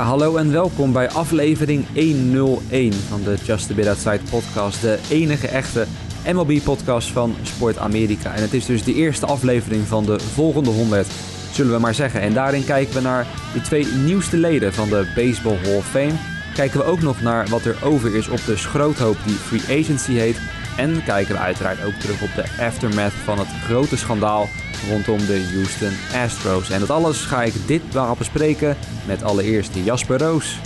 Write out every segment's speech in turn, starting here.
Hallo en welkom bij aflevering 101 van de Just a Bit Outside podcast. De enige echte MLB-podcast van Sport Amerika. En het is dus de eerste aflevering van de volgende 100, zullen we maar zeggen. En daarin kijken we naar de twee nieuwste leden van de Baseball Hall of Fame. Kijken we ook nog naar wat er over is op de schroothoop die Free Agency heet. En kijken we uiteraard ook terug op de aftermath van het grote schandaal rondom de Houston Astros. En dat alles ga ik dit waarop bespreken met allereerst Jasper Roos.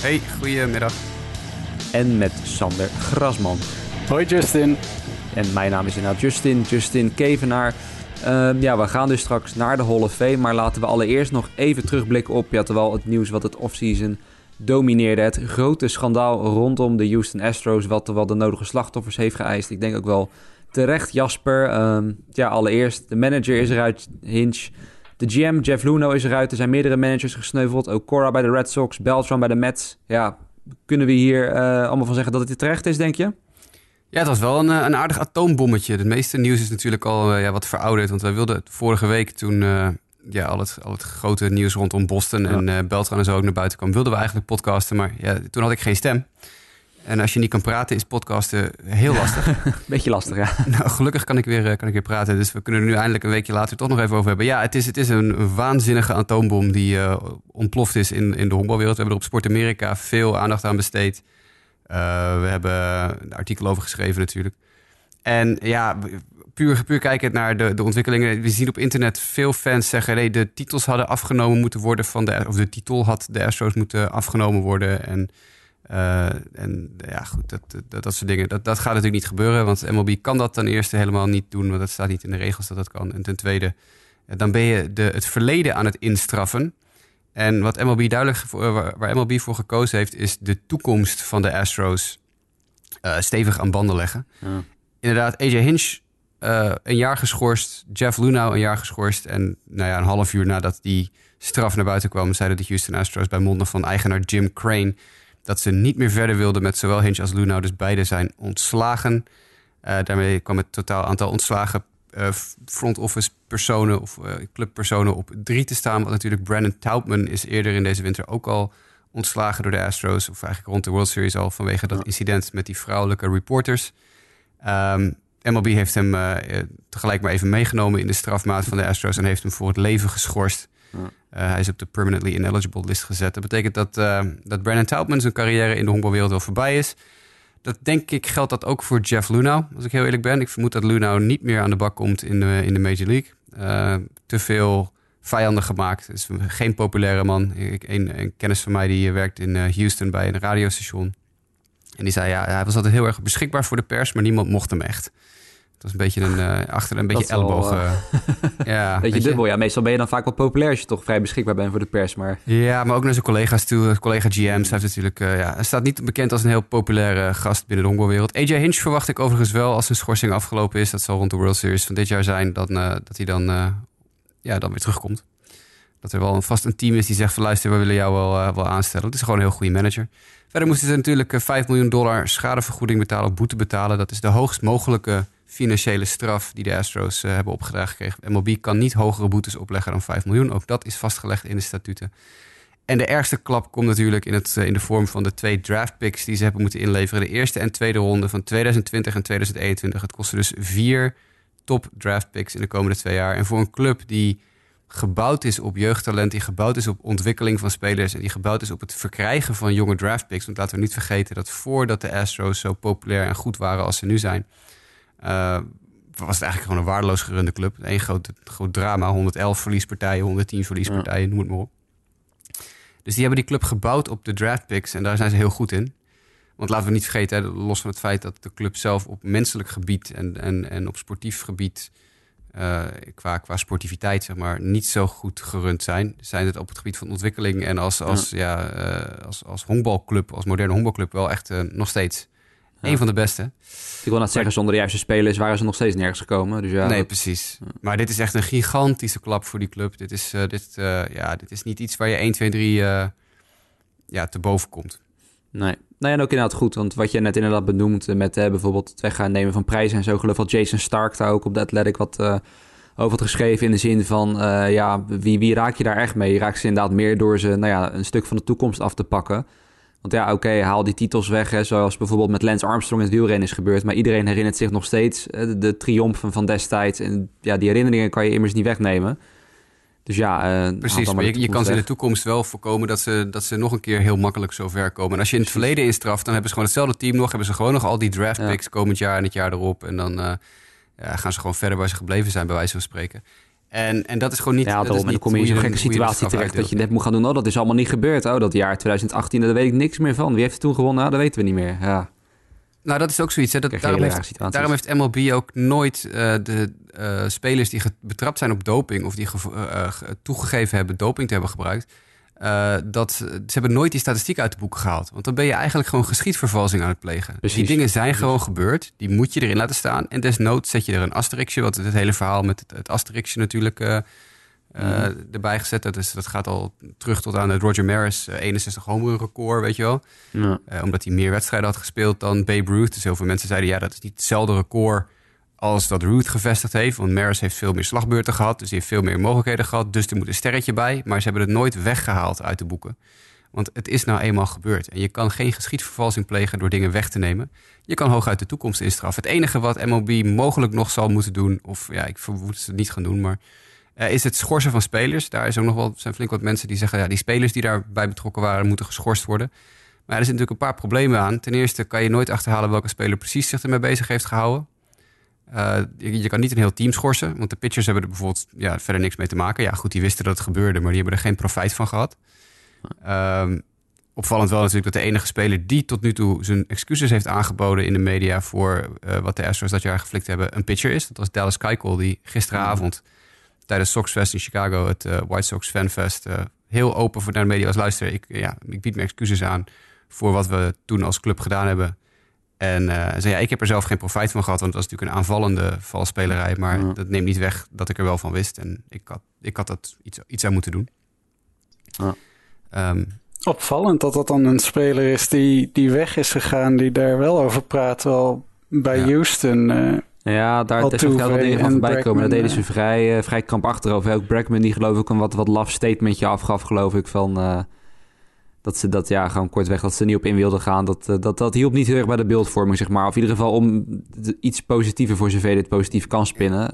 Hey, goedemiddag. En met Sander Grasman. Hoi Justin. En mijn naam is inderdaad Justin, Justin Kevenaar. Uh, ja, we gaan dus straks naar de Hall of Fame, maar laten we allereerst nog even terugblikken op ja, terwijl het nieuws wat het offseason domineerde. Het grote schandaal rondom de Houston Astros, wat wel de nodige slachtoffers heeft geëist. Ik denk ook wel terecht, Jasper. Ehm, ja, allereerst, de manager is eruit, Hinch. De GM, Jeff Luno, is eruit. Er zijn meerdere managers gesneuveld. Ook Cora bij de Red Sox, Beltran bij de Mets. Ja, kunnen we hier uh, allemaal van zeggen dat het terecht is, denk je? Ja, het was wel een, eh, een aardig atoombommetje. Het meeste nieuws is natuurlijk al uh, ja, wat verouderd. Want wij wilden vorige week toen ja, al, het, al het grote nieuws rondom Boston ja. en uh, Beltran en zo ook naar buiten kwam, wilden we eigenlijk podcasten. Maar ja, toen had ik geen stem. En als je niet kan praten, is podcasten heel lastig. Beetje lastig, ja. Nou, gelukkig kan ik, weer, kan ik weer praten. Dus we kunnen er nu eindelijk een weekje later toch nog even over hebben. Ja, het is, het is een waanzinnige atoombom die uh, ontploft is in, in de honkbalwereld. We hebben er op Sport Amerika veel aandacht aan besteed. Uh, we hebben een artikel over geschreven natuurlijk. En ja, puur, puur kijken naar de, de ontwikkelingen. We zien op internet veel fans zeggen... Nee, de titels hadden afgenomen moeten worden van de... of de titel had de Astros moeten afgenomen worden... en uh, en ja, goed, dat, dat, dat soort dingen. Dat, dat gaat natuurlijk niet gebeuren, want MLB kan dat ten eerste helemaal niet doen, want dat staat niet in de regels dat dat kan. En ten tweede, dan ben je de, het verleden aan het instraffen. En wat MLB duidelijk, waar, waar MLB voor gekozen heeft, is de toekomst van de Astros uh, stevig aan banden leggen. Ja. Inderdaad, AJ Hinch uh, een jaar geschorst, Jeff Lunau een jaar geschorst. En nou ja, een half uur nadat die straf naar buiten kwam, zeiden de Houston Astros bij monden van eigenaar Jim Crane dat ze niet meer verder wilden met zowel Hinch als Lunau. Dus beide zijn ontslagen. Uh, daarmee kwam het totaal aantal ontslagen uh, front office personen of clubpersonen op drie te staan. Want natuurlijk Brandon Taubman is eerder in deze winter ook al ontslagen door de Astros. Of eigenlijk rond de World Series al vanwege dat incident met die vrouwelijke reporters. Um, MLB heeft hem tegelijk maar even meegenomen in de strafmaat van de Astros en heeft hem voor het leven geschorst. Uh, hij is op de permanently ineligible list gezet. Dat betekent dat, uh, dat Brandon Taubman zijn carrière in de honkbalwereld wel voorbij is. Dat denk ik geldt dat ook voor Jeff Lunau, als ik heel eerlijk ben. Ik vermoed dat Lunau niet meer aan de bak komt in de, in de Major League. Uh, te veel vijanden gemaakt. Is geen populaire man. Ik, een, een, kennis van mij die werkt in Houston bij een radiostation. En die zei, ja, hij was altijd heel erg beschikbaar voor de pers, maar niemand mocht hem echt. Het was een beetje een uh, achter een beetje elleboog. Uh, ja, beetje dubbel. Ja, meestal ben je dan vaak wel populair als je toch vrij beschikbaar bent voor de pers. Maar... Ja, maar ook naar zijn collega's toe. Collega GM's heeft natuurlijk. Uh, ja, hij staat niet bekend als een heel populaire gast binnen de honkbalwereld. AJ Hinch verwacht ik overigens wel als zijn schorsing afgelopen is. Dat zal rond de World Series van dit jaar zijn. Dat, dat hij dan, ja, dan weer terugkomt. Dat er wel een, vast een team is die zegt van luister, we willen jou wel, wel aanstellen. Het is gewoon een heel goede manager. Verder moesten ze natuurlijk 5 miljoen dollar schadevergoeding betalen, of boete betalen. Dat is de hoogst mogelijke financiële straf die de Astros uh, hebben opgedragen gekregen. MLB kan niet hogere boetes opleggen dan 5 miljoen. Ook dat is vastgelegd in de statuten. En de ergste klap komt natuurlijk in, het, uh, in de vorm van de twee draft picks die ze hebben moeten inleveren. De eerste en tweede ronde van 2020 en 2021. Het kostte dus vier top draft picks in de komende twee jaar. En voor een club die gebouwd is op jeugdtalent, die gebouwd is op ontwikkeling van spelers en die gebouwd is op het verkrijgen van jonge draft picks. Want laten we niet vergeten dat voordat de Astros zo populair en goed waren als ze nu zijn, uh, was het eigenlijk gewoon een waardeloos gerunde club. Eén groot, groot drama, 111 verliespartijen, 110 verliespartijen, noem het maar op. Dus die hebben die club gebouwd op de draft picks en daar zijn ze heel goed in. Want laten we niet vergeten, los van het feit dat de club zelf op menselijk gebied en, en, en op sportief gebied, uh, qua, qua sportiviteit, zeg maar, niet zo goed gerund zijn. Zijn het op het gebied van ontwikkeling en als, als, ja. ja uh, als, als honkbalclub, als moderne honkbalclub, wel echt uh, nog steeds ja. Een van de beste. Ik wil net zeggen, zonder de juiste spelers waren ze nog steeds nergens gekomen. Dus ja, nee, precies. Maar dit is echt een gigantische klap voor die club. Dit is, dit, ja, dit is niet iets waar je 1, 2, 3 uh, ja, te boven komt. Nee. Nou ja, ook inderdaad goed. Want wat je net inderdaad benoemt met bijvoorbeeld het weggaan nemen van prijzen en zo. Geloof dat Jason Stark daar ook op de Athletic wat over had geschreven in de zin van, ja, wie, wie raak je daar echt mee? Je raakt ze inderdaad meer door ze, nou ja, een stuk van de toekomst af te pakken. Want ja, oké, haal die titels weg, hè, zoals bijvoorbeeld met Lance Armstrong in het wielrennen is gebeurd. Maar iedereen herinnert zich nog steeds de, de triomfen van destijds. En ja, die herinneringen kan je immers niet wegnemen. Dus ja, uh, precies. Maar je, je kan ze in de toekomst wel voorkomen dat ze, dat ze nog een keer heel makkelijk zo ver komen. En als je in het verleden instraft, dan hebben ze gewoon hetzelfde team nog. Hebben ze gewoon nog al die draft picks komend jaar en het jaar erop. En dan uh, ja, gaan ze gewoon verder waar ze gebleven zijn, bij wijze van spreken. En, en dat is gewoon niet... Ja, daarom, dan kom je in zo'n gekke situatie terecht dat je net moet gaan doen. Oh, dat is allemaal niet gebeurd. Oh, dat jaar 2018, daar weet ik niks meer van. Wie heeft het toen gewonnen? Nou, dat weten we niet meer. Ja. Nou, dat is ook zoiets. Hè. Dat, daarom, heeft, daarom heeft MLB ook nooit uh, de uh, spelers die betrapt zijn op doping... of die uh, toegegeven hebben doping te hebben gebruikt... dat, ze hebben nooit die statistiek uit de boeken gehaald. Want dan ben je eigenlijk gewoon geschiedvervalsing aan het plegen. Precies. Die dingen zijn gewoon gebeurd. Die moet je erin laten staan. En desnoods zet je er een asterixje. Wat het hele verhaal met het, het asterixje natuurlijk uh, erbij gezet. Dat, is, dat gaat al terug tot aan het Roger Maris 61 home run record, weet je wel. Ja. Uh, omdat hij meer wedstrijden had gespeeld dan Babe Ruth. Dus heel veel mensen zeiden, ja, dat is niet hetzelfde record als dat Ruth gevestigd heeft. Want Maris heeft veel meer slagbeurten gehad, dus hij heeft veel meer mogelijkheden gehad. Dus er moet een sterretje bij, maar ze hebben het nooit weggehaald uit de boeken. Want het is nou eenmaal gebeurd. En je kan geen geschiedvervalsing plegen door dingen weg te nemen. Je kan hooguit de toekomst instraffen. Het enige wat MLB mogelijk nog zal moeten doen, of ja, ik vermoed dat ze het niet gaan doen, maar uh, is het schorsen van spelers. Daar is ook nog wel, zijn flink wat mensen die zeggen... ja, die spelers die daarbij betrokken waren moeten geschorst worden. Maar er zitten natuurlijk een paar problemen aan. Ten eerste kan je nooit achterhalen welke speler precies zich ermee bezig heeft gehouden. Uh, je, kan niet een heel team schorsen, want de pitchers hebben er bijvoorbeeld ja, verder niks mee te maken. Ja, goed, die wisten dat het gebeurde, maar die hebben er geen profijt van gehad. Um, opvallend wel natuurlijk dat de enige speler die tot nu toe zijn excuses heeft aangeboden in de media voor uh, wat de Astros dat jaar geflikt hebben, een pitcher is. Dat was Dallas Keuchel, die gisteravond tijdens Soxfest in Chicago, het uh, White Sox Fanfest, uh, heel open voor naar de media was luisteren. Ik, ja, ik bied mijn excuses aan voor wat we toen als club gedaan hebben. En uh, zei, ja, ik heb er zelf geen profijt van gehad, want dat was natuurlijk een aanvallende valspelerij. Maar dat neemt niet weg dat ik er wel van wist. En ik had, ik had dat iets, iets aan moeten doen. Ja. Um, Opvallend dat dat dan een speler is die, die weg is gegaan, die daar wel over praat. Wel bij Houston ja, daar is wel dingen van voorbij komen. Dat deden ze vrij, uh, vrij krampachtig over. Ook Bregman die geloof ik een wat, wat laf statementje afgaf, geloof ik, van... Uh, dat ze dat, ja, gewoon kortweg, dat ze niet op in wilden gaan. Dat, uh, dat, dat hielp niet heel erg bij de beeldvorming, zeg maar. Of in ieder geval om iets positiever voor zover dit positief kan spinnen.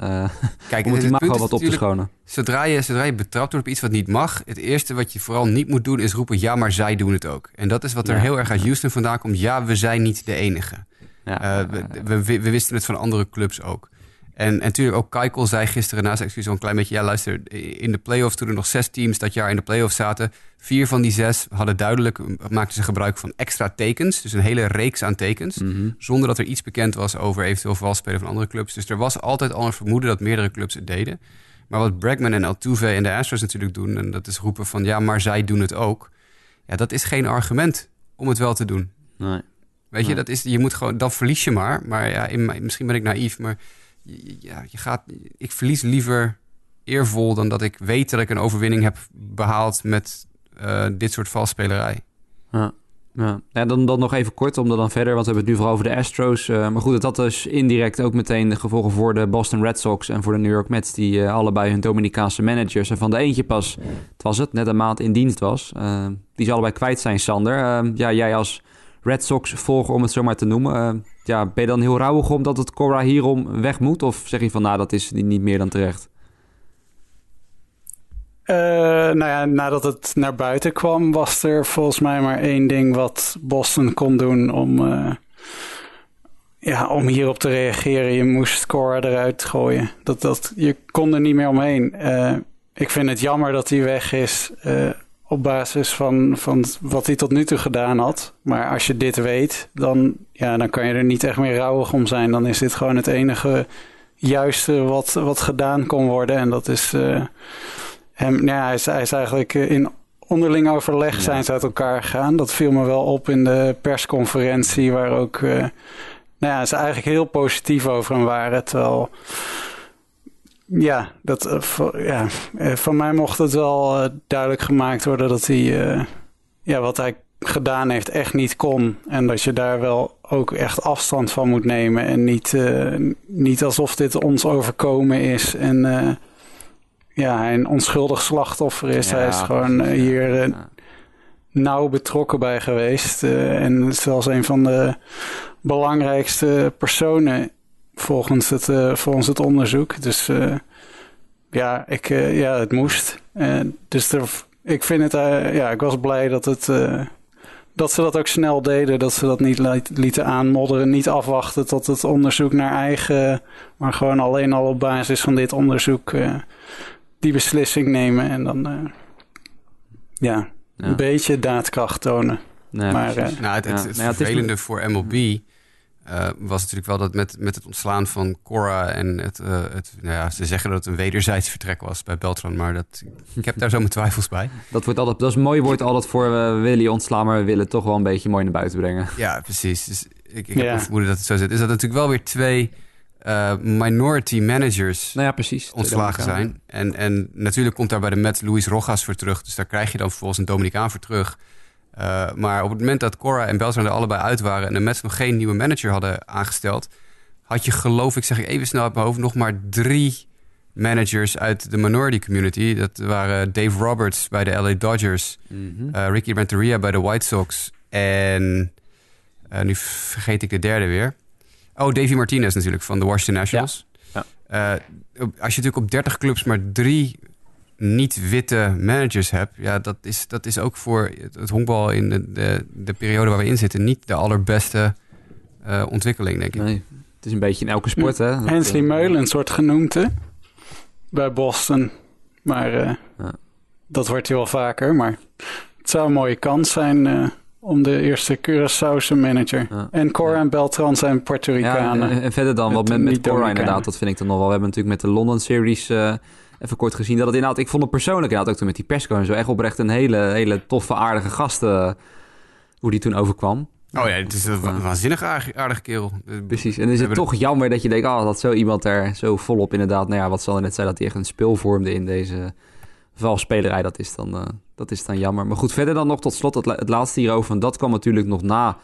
Kijk, moet het mag wel wat op te schonen. Zodra je, zodra je betrapt wordt op iets wat niet mag... het eerste wat je vooral niet moet doen is roepen... ja, maar zij doen het ook. En dat is wat er heel erg uit Houston vandaan komt. Ja, we zijn niet de enige. Ja, uh, we, we, we, wisten het van andere clubs ook. En, en natuurlijk ook Keikel zei gisteren na zijn excuus een klein beetje... ja, luister, in de playoffs toen er nog zes teams dat jaar in de playoffs zaten... vier van die zes hadden duidelijk, maakten ze gebruik van extra tekens. Dus een hele reeks aan tekens. Mhm. Zonder dat er iets bekend was over eventueel valspelen van andere clubs. Dus er was altijd al een vermoeden dat meerdere clubs het deden. Maar wat Bregman en Altuve en de Astros natuurlijk doen... en dat is roepen van ja, maar zij doen het ook... ja, dat is geen argument om het wel te doen. Nee. Weet je, dat is, je moet gewoon, dan verlies je maar. Maar ja, in, misschien ben ik naïef, maar ja, je gaat, ik verlies liever eervol dan dat ik weet dat ik een overwinning heb behaald met uh, dit soort valspelerij. Ja. Ja. ja, dan, dan nog even kort, om dan verder, want we hebben het nu vooral over de Astros. Uh, maar goed, dat had dus indirect ook meteen de gevolgen voor de Boston Red Sox en voor de New York Mets, die uh, allebei hun Dominicaanse managers, en van de eentje pas, het was het, net een maand in dienst was, die ze allebei kwijt zijn, Sander. ja, jij als Red Sox volgen, om het zo maar te noemen. Uh, ja, ben je dan heel rauwig omdat het Cora hierom weg moet? Of zeg je van, nou, dat is niet meer dan terecht? Uh, nou ja, nadat het naar buiten kwam, was er volgens mij maar één ding wat Boston kon doen om, uh, ja, om hierop te reageren. Je moest Cora eruit gooien. Dat, dat, je kon er niet meer omheen. Ik vind het jammer dat hij weg is op basis van, van wat hij tot nu toe gedaan had. Maar als je dit weet, dan, ja, dan kan je er niet echt meer rouwig om zijn. Dan is dit gewoon het enige juiste wat, wat gedaan kon worden. En dat is uh, hem, ja, hij is, hij is eigenlijk eh, in onderling overleg zijn ze uit elkaar gegaan. Dat viel me wel op in de persconferentie, waar ook, uh, nou ja, ze eigenlijk heel positief over hem waren. Terwijl ja, dat, uh, ja, uh, van mij mocht het wel uh, duidelijk gemaakt worden dat hij, ja, wat hij gedaan heeft echt niet kon. En dat je daar wel ook echt afstand van moet nemen. En niet, niet alsof dit ons overkomen is. En ja, hij een onschuldig slachtoffer is. Ja, hij is gewoon hier ja. nauw betrokken bij geweest. en zelfs een van de belangrijkste personen volgens het, volgens het onderzoek. Dus ja, ik, ja, het moest. dus er, ik vind het, ja, ik was blij dat het dat ze dat ook snel deden. Dat ze dat niet lieten aanmodderen. Niet afwachten tot het onderzoek naar eigen. Maar gewoon alleen al op basis van dit onderzoek uh, die beslissing nemen. En dan uh, ja, ja, een beetje daadkracht tonen. Nee, maar, uh, nou, het, het, het, het vervelende voor MLB uh, was natuurlijk wel dat met, met het ontslaan van Cora en het, uh, het nou ja, ze zeggen dat het een wederzijds vertrek was bij Beltran, maar dat, ik heb daar zo mijn twijfels bij. Dat, wordt altijd, dat is een mooi woord altijd voor we willen je ontslaan, maar we willen het toch wel een beetje mooi naar buiten brengen. Ja, precies. Dus ik, ik heb ja. vermoeden dat het zo zit. Is dat natuurlijk wel weer twee uh, minority managers nou ja, precies, ontslagen zijn. En, en natuurlijk komt daar bij de Met Luis Rojas voor terug, dus daar krijg je dan vervolgens een Dominicaan voor terug. Uh, maar op het moment dat Cora en Beltran er allebei uit waren... en de Mets nog geen nieuwe manager hadden aangesteld... had je geloof ik, zeg ik even snel uit mijn hoofd... nog maar drie managers uit de minority community. Dat waren Dave Roberts bij de LA Dodgers... Mm -hmm. uh, Ricky Renteria bij de White Sox... en uh, nu vergeet ik de derde weer. Oh, Davey Martinez natuurlijk van de Washington Nationals. Ja. Ja. als je natuurlijk op 30 clubs maar drie niet-witte managers hebt, ja, dat is, dat is ook voor het honkbal in de, de, de periode waar we in zitten niet de allerbeste uh, ontwikkeling, denk ik. Nee, het is een beetje in elke sport, hè? Hensley uh, Meulens wordt genoemd, hè? Bij Boston. Maar uh, ja. dat wordt hij wel vaker. Maar het zou een mooie kans zijn om de eerste Curaçaose manager. Ja. En Cora en Beltran zijn Puerto Ricanen. Ja, en, en, verder dan, wat met, met Cora inderdaad, dat vind ik dan nog wel. We hebben natuurlijk met de London Series even kort gezien. Dat het inderdaad, ik vond het persoonlijk inderdaad ook toen met die persco en zo echt oprecht een hele, hele toffe, aardige gast. Uh, hoe die toen overkwam. Oh ja, het is een uh, waanzinnig aardige, aardige kerel. Precies. En is het toch jammer dat je denkt, oh, dat zo iemand er zo volop inderdaad, nou ja, wat zal net zijn dat hij echt een speel vormde in deze valspelerij. Dat is dan, uh, dat is dan jammer. Maar goed, verder dan nog tot slot het, het laatste hierover. En dat kwam natuurlijk nog na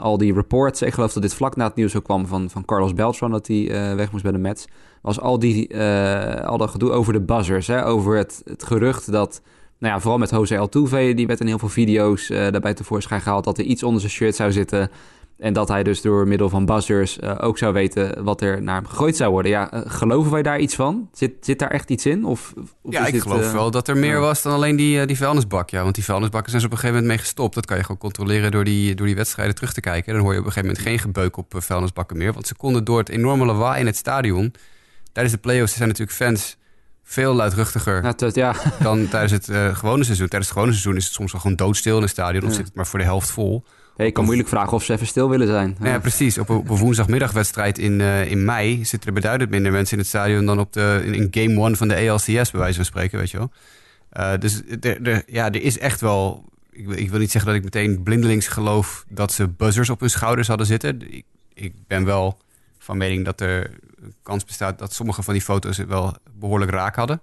al die reports. Ik geloof dat dit vlak na het nieuws ook kwam van, van Carlos Beltran... dat hij uh, weg moest bij de Mets. Was al, die, uh, al dat gedoe over de buzzers. Hè? Over het, het gerucht dat... Nou ja, vooral met Jose Altuve, die werd in heel veel video's uh, daarbij tevoorschijn gehaald... dat er iets onder zijn shirt zou zitten... En dat hij dus door middel van buzzers uh, ook zou weten wat er naar hem gegooid zou worden. Ja, uh, geloven wij daar iets van? Zit, zit daar echt iets in? Of, of ja, ik dit, geloof uh, wel dat er meer was dan alleen die, die vuilnisbak. Ja, want die vuilnisbakken zijn ze op een gegeven moment mee gestopt. Dat kan je gewoon controleren door die, door die wedstrijden terug te kijken. Dan hoor je op een gegeven moment geen gebeuk op vuilnisbakken meer. Want ze konden door het enorme lawaai in het stadion... Tijdens de play-offs zijn natuurlijk fans veel luidruchtiger ja, tot, ja. dan tijdens het gewone seizoen. Tijdens het gewone seizoen is het soms wel gewoon doodstil in het stadion. Of ja. zit het maar voor de helft vol. Ik kan moeilijk vragen of ze even stil willen zijn. Ja, ja precies. Op een, op een, woensdagmiddagwedstrijd in, uh, in mei zitten er beduidend minder mensen in het stadion dan op de, in, in game one van de ALCS, bij wijze van spreken, weet je wel. Uh, dus er, er, ja, er is echt wel. Ik, ik, wil niet zeggen dat ik meteen blindelings geloof dat ze buzzers op hun schouders hadden zitten. Ik, ik ben wel van mening dat er kans bestaat dat sommige van die foto's het wel behoorlijk raak hadden.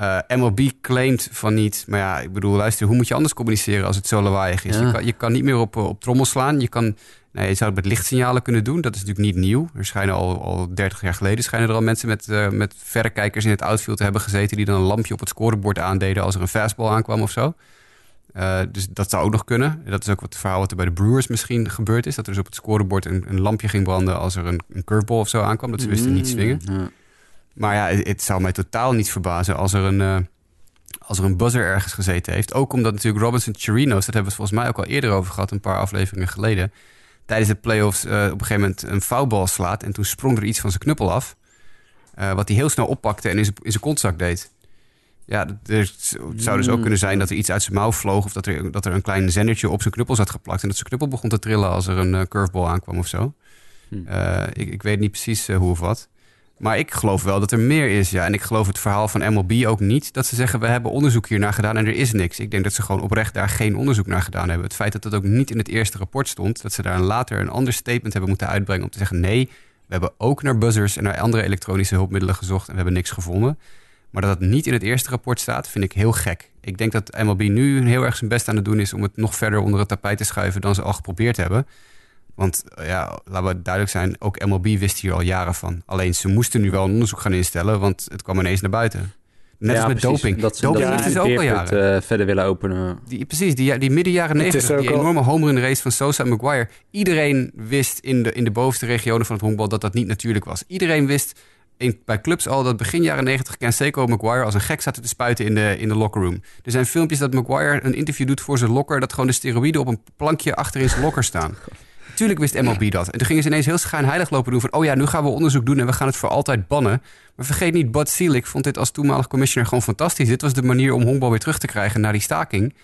Uh, eh, MLB claimt van niet. Maar ja, ik bedoel, luister, hoe moet je anders communiceren als het zo lawaaiig is? Ja. Je, kan, je, kan, niet meer op, op trommel slaan. Je, kan, nou, je zou het met lichtsignalen kunnen doen. Dat is natuurlijk niet nieuw. Er schijnen al, al 30 jaar geleden schijnen er al mensen met, uh, met verrekijkers in het outfield te hebben gezeten. die dan een lampje op het scorebord aandeden als er een fastball aankwam of zo. Uh, dus dat zou ook nog kunnen. Dat is ook wat het verhaal wat er bij de Brewers misschien gebeurd is. Dat er dus op het scorebord een, een lampje ging branden als er een, een curveball of zo aankwam. Dat ze wisten niet swingen. Ja. Maar ja, het, het, zou mij totaal niet verbazen als er een, uh, als er een buzzer ergens gezeten heeft. Ook omdat natuurlijk Robinson Chirinos, dat hebben we volgens mij ook al eerder over gehad, een paar afleveringen geleden. Tijdens de playoffs uh, op een gegeven moment een foulbal slaat. En toen sprong er iets van zijn knuppel af. Uh, wat hij heel snel oppakte en in zijn, in zijn kontzak deed. Ja, er, het zou dus ook kunnen zijn dat er iets uit zijn mouw vloog. Of dat er, dat er een klein zendertje op zijn knuppel zat geplakt. En dat zijn knuppel begon te trillen als er een curveball aankwam of zo. Hm. ik, ik, weet niet precies hoe of wat. Maar ik geloof wel dat er meer is. Ja. En ik geloof het verhaal van MLB ook niet. Dat ze zeggen, we hebben onderzoek hier naar gedaan en er is niks. Ik denk dat ze gewoon oprecht daar geen onderzoek naar gedaan hebben. Het feit dat dat ook niet in het eerste rapport stond. Dat ze daar later een ander statement hebben moeten uitbrengen om te zeggen... nee, we hebben ook naar buzzers en naar andere elektronische hulpmiddelen gezocht... en we hebben niks gevonden. Maar dat het niet in het eerste rapport staat, vind ik heel gek. Ik denk dat MLB nu heel erg zijn best aan het doen is om het nog verder onder het tapijt te schuiven dan ze al geprobeerd hebben. Want ja, laten we duidelijk zijn, ook MLB wist hier al jaren van. Alleen ze moesten nu wel een onderzoek gaan instellen, want het kwam ineens naar buiten. Net als met doping. Dat ze doping dat is ook al jaren. Uh, verder willen openen. Die, precies, die, die midden jaren negentig, die enorme homer in de race van Sosa en Maguire. Iedereen wist in de, in de bovenste regionen van het honkbal dat dat niet natuurlijk was. Iedereen wist in, bij clubs al dat begin jaren 90 Canseco Maguire als een gek zaten te spuiten in de, in de locker room. Er zijn filmpjes dat Maguire een interview doet voor zijn locker, dat gewoon de steroïden op een plankje achter in zijn locker staan. Tuurlijk wist MLB dat. En toen gingen ze ineens heel schijnheilig lopen doen van... oh ja, nu gaan we onderzoek doen en we gaan het voor altijd bannen. Maar vergeet niet, Bud Selig vond dit als toenmalig commissioner gewoon fantastisch. Dit was de manier om honkbal weer terug te krijgen naar die staking.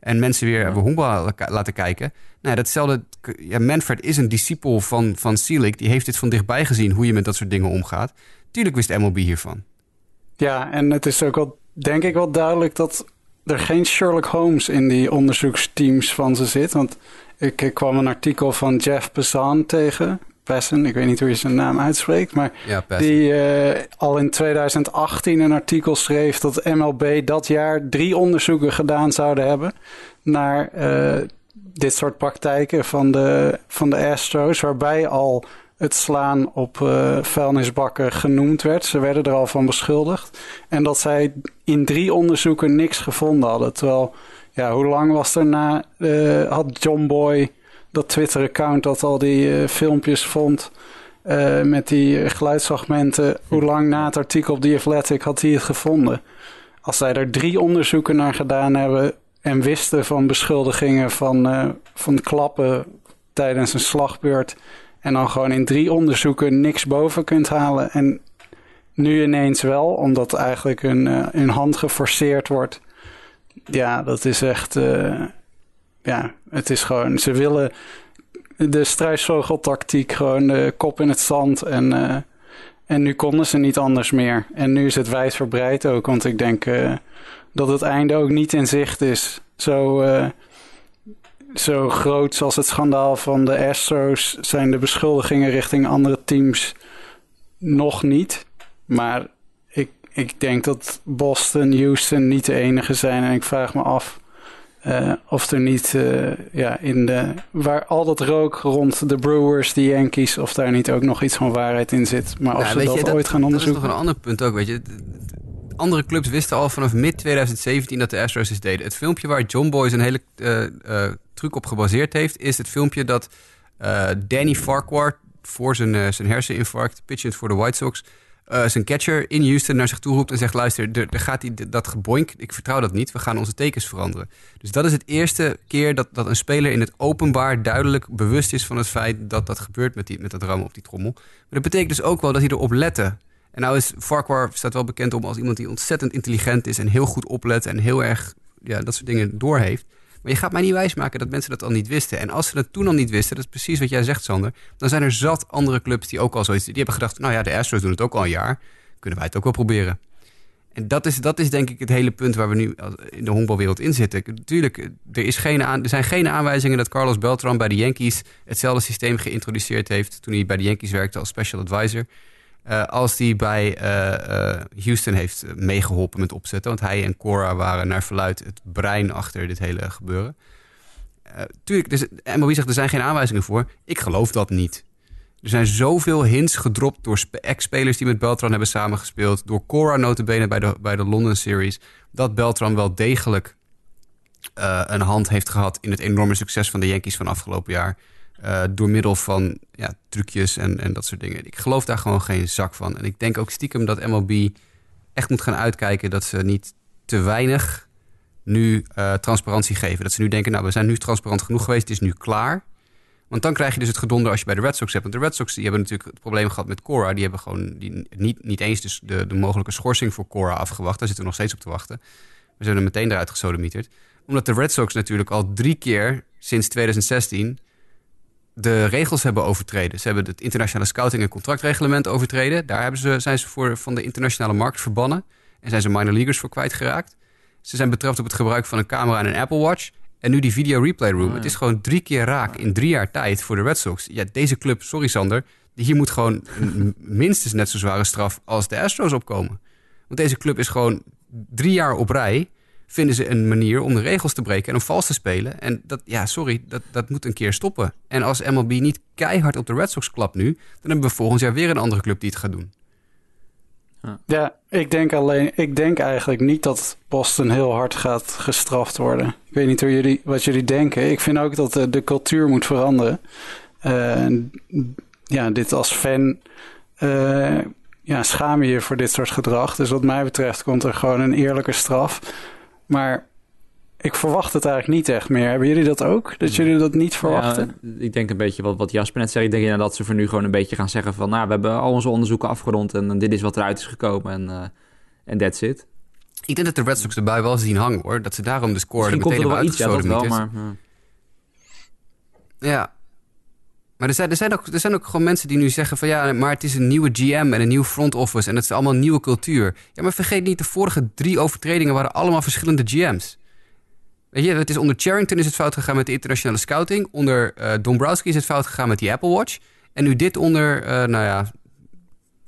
En mensen weer ja. honkbal laten kijken. Nou, datzelfde... Ja, Manfred is een discipel van, van Selig. Die heeft dit van dichtbij gezien, hoe je met dat soort dingen omgaat. Tuurlijk wist MLB hiervan. Ja, en het is ook wel, denk ik wel duidelijk dat er geen Sherlock Holmes in die onderzoeksteams van ze zit. Want ik, ik kwam een artikel van Jeff Pessan tegen. Pessan, ik weet niet hoe je zijn naam uitspreekt. Maar ja, die uh, al in 2018 een artikel schreef dat MLB dat jaar drie onderzoeken gedaan zouden hebben naar uh, dit soort praktijken van de, van de Astros. Waarbij al het slaan op uh, vuilnisbakken genoemd werd. Ze werden er al van beschuldigd. En dat zij in drie onderzoeken niks gevonden hadden. Terwijl, ja, hoe lang was er na... Uh, had John Boy, dat Twitter-account dat al die uh, filmpjes vond... met die geluidsfragmenten... hoe lang na het artikel op The Athletic had hij het gevonden? Als zij er drie onderzoeken naar gedaan hebben... en wisten van beschuldigingen van, van klappen tijdens een slagbeurt en dan gewoon in drie onderzoeken niks boven kunt halen. En nu ineens wel, omdat eigenlijk een, uh, hand geforceerd wordt. Ja, dat is echt. Uh, ja, het is gewoon. Ze willen de struisvogeltactiek, gewoon de kop in het zand. En, uh, en nu konden ze niet anders meer. En nu is het wijdverbreid ook, want ik denk dat het einde ook niet in zicht is. Zo zo groot als het schandaal van de Astros zijn de beschuldigingen richting andere teams nog niet. Maar ik, ik denk dat Boston, Houston niet de enige zijn. En ik vraag me af uh, of er niet uh, ja, in de. waar al dat rook rond de Brewers, de Yankees, of daar niet ook nog iets van waarheid in zit. Maar of ze dat, ooit gaan onderzoeken. Dat is nog een ander punt ook, weet je andere clubs wisten al vanaf mid 2017 dat de Astros dit deden. Het filmpje waar John Boy zijn hele uh, uh, truc op gebaseerd heeft, is het filmpje dat uh, Danny Farquhar voor zijn, zijn herseninfarct, pitchend voor de White Sox, zijn catcher in Houston naar zich toe roept en zegt: Luister, er, er gaat die, dat geboink, ik vertrouw dat niet, we gaan onze tekens veranderen. Dus dat is het eerste keer dat, dat een speler in het openbaar duidelijk bewust is van het feit dat dat gebeurt met, die, met dat rammen op die trommel. Maar dat betekent dus ook wel dat hij erop lette. En nou is Farquhar staat wel bekend om als iemand die ontzettend intelligent is en heel goed oplet en heel erg ja, dat soort dingen doorheeft. Maar je gaat mij niet wijsmaken dat mensen dat al niet wisten. En als ze dat toen al niet wisten, dat is precies wat jij zegt, Sander. Dan zijn er zat andere clubs die ook al zoiets. Die hebben gedacht, nou ja, de Astros doen het ook al een jaar. Kunnen wij het ook wel proberen. En dat is, dat is denk ik het hele punt waar we nu in de honkbalwereld in zitten. Natuurlijk, er, is geen aan, er zijn geen aanwijzingen dat Carlos Beltran bij de Yankees hetzelfde systeem geïntroduceerd heeft toen hij bij de Yankees werkte als special advisor. Uh, als die bij uh, uh, Houston heeft meegeholpen met opzetten. Want hij en Cora waren naar verluid het brein achter dit hele gebeuren. tuurlijk, dus, MLB zegt er zijn geen aanwijzingen voor. Ik geloof dat niet. Er zijn zoveel hints gedropt door ex-spelers die met Beltran hebben samengespeeld. Door Cora notabene bij de, bij de London Series. Dat Beltran wel degelijk een hand heeft gehad in het enorme succes van de Yankees van afgelopen jaar. Uh, door middel van ja, trucjes en, en dat soort dingen. Ik geloof daar gewoon geen zak van. En ik denk ook stiekem dat MLB echt moet gaan uitkijken dat ze niet te weinig nu uh, transparantie geven. Dat ze nu denken, nou, we zijn nu transparant genoeg geweest, het is nu klaar. Want dan krijg je dus het gedonder als je bij de Red Sox hebt. Want de Red Sox die hebben natuurlijk het probleem gehad met Cora. Die hebben gewoon die, niet, niet eens dus de, de mogelijke schorsing voor Cora afgewacht. Daar zitten we nog steeds op te wachten. We zijn er meteen eruit gesodemieterd. Omdat de Red Sox natuurlijk al drie keer sinds 2016 de regels hebben overtreden. Ze hebben het internationale scouting en contractreglement overtreden. Daar hebben ze, zijn ze voor van de internationale markt verbannen. En zijn ze minor leaguers voor kwijtgeraakt. Ze zijn betrapt op het gebruik van een camera en een Apple Watch. En nu die video replay room. Oh, het is gewoon drie keer raak in drie jaar tijd voor de Red Sox. Ja, deze club, sorry Sander, hier moet gewoon minstens net zo zware straf als de Astros opkomen. Want Want deze club is gewoon drie jaar op rij vinden ze een manier om de regels te breken en om vals te spelen. En dat, ja, sorry, dat, dat moet een keer stoppen. En als MLB niet keihard op de Red Sox klapt nu, dan hebben we volgend jaar weer een andere club die het gaat doen. Ja, ik denk alleen, ik denk eigenlijk niet dat Boston heel hard gaat gestraft worden. Ik weet niet hoe jullie, wat jullie denken. Ik vind ook dat de, de cultuur moet veranderen. Uh, ja, dit als fan uh, ja, schaam je je voor dit soort gedrag. Dus wat mij betreft komt er gewoon een eerlijke straf. Maar ik verwacht het eigenlijk niet echt meer. Hebben jullie dat ook? Dat jullie dat niet verwachten? Ja, ik denk een beetje wat, wat Jasper net zei. Ik denk dat ze voor nu gewoon een beetje gaan zeggen van... nou, we hebben al onze onderzoeken afgerond en, dit is wat eruit is gekomen en uh, en that's it. Ik denk dat de Red Sox erbij wel zien hangen hoor. Dat ze daarom de score er meteen hebben uitgesloten. Ja, wel, maar... Ja. ja. Maar er zijn, er, zijn ook, er zijn ook gewoon mensen die nu zeggen van ja, maar het is een nieuwe GM en een nieuw front office en het is allemaal een nieuwe cultuur. Ja, maar vergeet niet, de vorige drie overtredingen waren allemaal verschillende GM's. Weet je, het is onder Charrington is het fout gegaan met de internationale scouting. Onder uh, Dombrowski is het fout gegaan met die Apple Watch. En nu dit onder, uh, nou ja,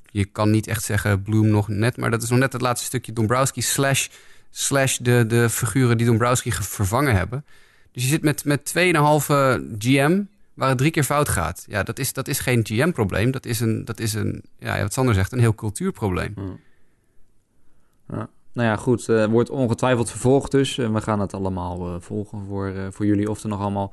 je kan niet echt zeggen Bloom nog net, maar dat is nog net het laatste stukje Dombrowski slash, slash de, de figuren die Dombrowski vervangen hebben. Dus je zit met, met 2,5 GM waar het drie keer fout gaat. Ja, dat is, dat is geen GM-probleem. Dat is een, dat is een ja, wat Sander zegt, een heel cultuurprobleem. Hmm. Ja. Nou ja, goed. Uh, wordt ongetwijfeld vervolgd dus. Uh, we gaan het allemaal uh, volgen voor, voor jullie of er nog allemaal